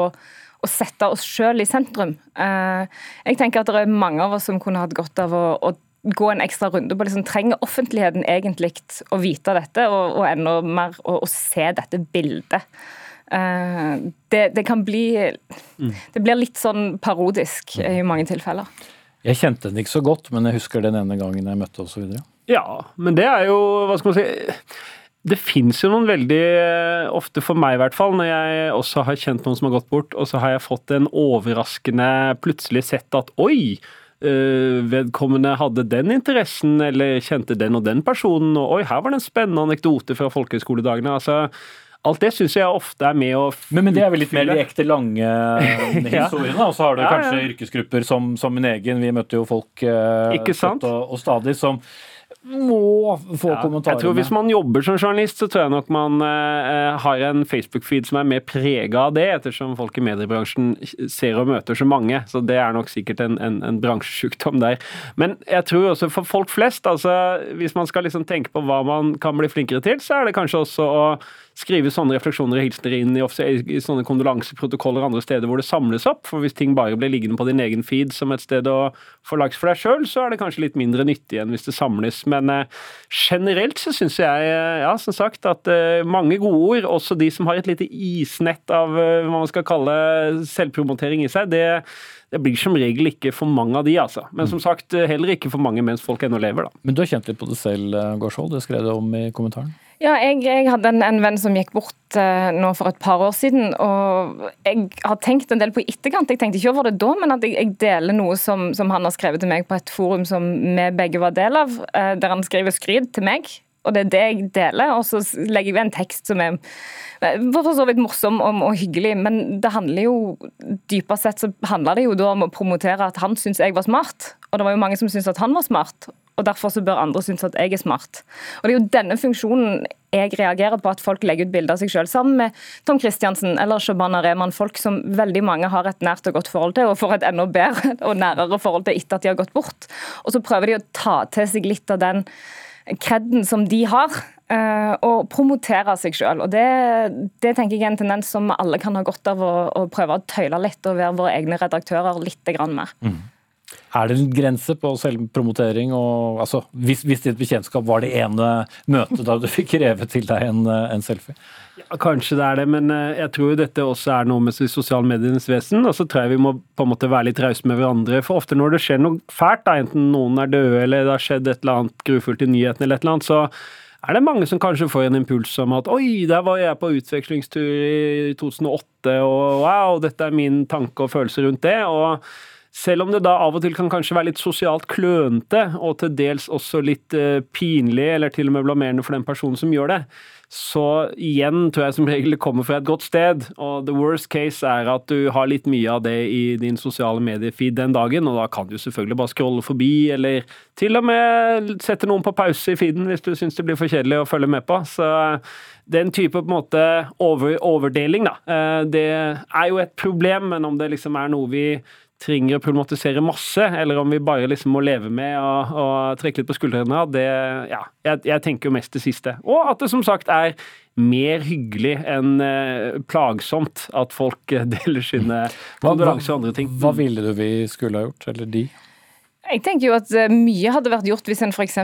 [SPEAKER 15] å sette oss sjøl i sentrum. Uh, jeg tenker at det er mange av oss som kunne hatt godt av å, å gå en ekstra runde på liksom, Trenger offentligheten egentlig å vite dette, og, og enda mer å, å, se dette bildet? Uh, det, det, kan bli mm. Det blir litt sånn parodisk i mange tilfeller.
[SPEAKER 2] Jeg kjente den ikke så godt, men jeg husker den ene gangen jeg møtte osv.
[SPEAKER 16] Ja, men det er jo Hva skal man si det fins jo noen veldig, ofte for meg i hvert fall, når jeg også har kjent noen som har gått bort, og så har jeg fått en overraskende plutselig sett at oi, Eh, vedkommende hadde den interessen, eller kjente den og den personen, og oi, her var det en spennende anekdote fra folkehøyskoledagene. altså Alt det syns jeg ofte er med å
[SPEAKER 2] men, men, det er vel litt mer de ekte lange historiene? Og så har du ja, kanskje ja. yrkesgrupper som, som, min egen. Vi møtte jo folk eh? Og, og stadig som må få ja, kommentarer.
[SPEAKER 16] Jeg tror Hvis man jobber som journalist, så tror jeg nok man eh, har en Facebook-feed som er mer prega av det, ettersom folk i mediebransjen ser og møter så mange. Så det er nok sikkert en, en, en bransjesjukdom der. Men jeg tror også for folk flest, altså hvis man skal liksom tenke på hva man kan bli flinkere til, så er det kanskje også å skrive sånne refleksjoner og hilsener inn i, i sånne kondolanseprotokoller andre steder hvor det samles opp. For hvis ting bare blir liggende på din egen feed som et sted å få likes for deg sjøl, så er det kanskje litt mindre nyttig enn hvis det samles. Men eh, generelt så syns jeg, eh, ja, som sagt, at eh, mange gode ord, også de som har et lite isnett av hva man skal kalle selvpromotering i seg, det det blir som regel ikke for mange av de, altså. Men som sagt, eh, heller ikke for mange mens folk ennå lever, da.
[SPEAKER 2] Men du har kjent litt på det selv, Gårdsvold. Det skrev du om i kommentaren?
[SPEAKER 15] Ja, jeg, jeg hadde en, en, venn som gikk bort uh, nå for et par år siden. og Jeg har tenkt en del på etterkant. Jeg tenkte ikke over det da, men at jeg, jeg deler noe som, som, han har skrevet til meg på et forum som vi begge var del av, uh, der han skriver skryt til meg. Og det er det jeg deler. Og så legger jeg ved en tekst som er for så vidt morsom og hyggelig, men det handler jo dypere sett så handler det jo da om å promotere at han syns jeg var smart. Og det var jo mange som syntes at han var smart og derfor så bør andre synes at jeg er smart. Og Det er jo denne funksjonen jeg reagerer på, at folk legger ut bilder av seg selv sammen med Tom Christiansen eller Shabana Rehman, folk som veldig mange har et nært og godt forhold til, og får et enda bedre og nærere forhold til etter at de har gått bort. Og så prøver de å ta til seg litt av den kreden som de har, eh, og promotere seg. Og det, det, tenker jeg er en tendens som alle kan ha godt av å, å prøve å tøyle litt og være våre egne redaktører litt mer. Mm.
[SPEAKER 2] Er det en grense på selvpromotering? Og, altså, hvis, hvis ditt bekjentskap var det ene møtet da du fikk revet til deg en, en selfie?
[SPEAKER 16] Ja, kanskje det er det, men eh, jeg tror jo dette også er noe med sosiale medienes vesen. Og så tror jeg vi må på en måte være litt rause med hverandre. For ofte når det skjer noe fælt, da, enten noen er døde eller det har skjedd et eller annet grufullt i nyhetene, eller et eller annet, så er det mange som kanskje får en impuls om at oi, der var jeg på utvekslingstur i 2008, og wow, dette er min tanke og følelse rundt det. og selv om det da av og til kan kanskje være litt sosialt klønete, og til dels også litt eh, pinlig, eller til og med blamerende for den personen som gjør det, så igjen tror jeg som regel det kommer fra et godt sted. Og the worst case er at du har litt mye av det i din sosiale mediefeed den dagen, og da kan du selvfølgelig bare scrolle forbi, eller til og med sette noen på pause i feeden hvis du syns det blir for kjedelig å følge med på. Så den type på en måte over, overdeling, da, eh, det er jo et problem, men om det liksom er noe vi trenger å problematisere masse, eller om vi bare liksom må leve med og, og trekke litt på skuldrene av, det Ja, jeg, jeg, tenker jo mest det siste. Og at det som sagt er mer hyggelig enn eh, plagsomt at folk deler sine kondolanser og andre ting.
[SPEAKER 2] Hva ville du vi skulle ha gjort, eller de?
[SPEAKER 15] Jeg tenker jo at eh, Mye hadde vært gjort hvis en f.eks.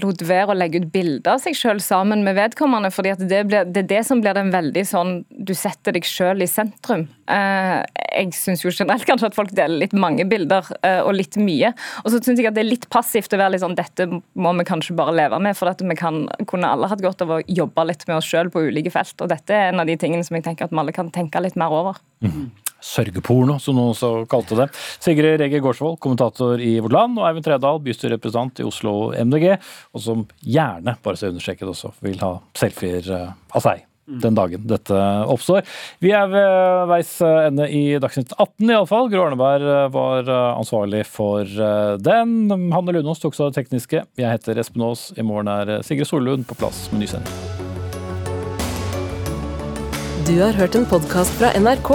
[SPEAKER 15] lot være å legge ut bilder av seg selv sammen med vedkommende. fordi det, blir, det, er det som blir den veldig sånn Du setter deg selv i sentrum. Eh, jeg syns jo generelt kanskje at folk deler litt mange bilder eh, og litt mye. Og så syns jeg at det er litt passivt å være litt sånn Dette må vi kanskje bare leve med. For at vi kan, kunne alle hatt godt av å jobbe litt med oss selv på ulike felt. Og dette er en av de tingene som jeg tenker at vi alle kan tenke litt mer over. Mm
[SPEAKER 2] sørgeporno, som noen også kalte det. Sigrid Rege Gårdsvold, kommentator i Vårt Land, og Eivind Tredal, bystyrerepresentant i Oslo MDG, og som gjerne, bare så understreket også, vil ha selfier eh, av seg den dagen dette oppstår. Vi er ved veis ende i Dagsnytt 18 iallfall. Gro Arneberg eh, var eh, ansvarlig for den. Hanne Lunås tok seg av det tekniske. Jeg heter Espen Aas. I morgen er Sigrid Sollund på plass med ny sending.
[SPEAKER 1] Du har hørt en podkast fra NRK.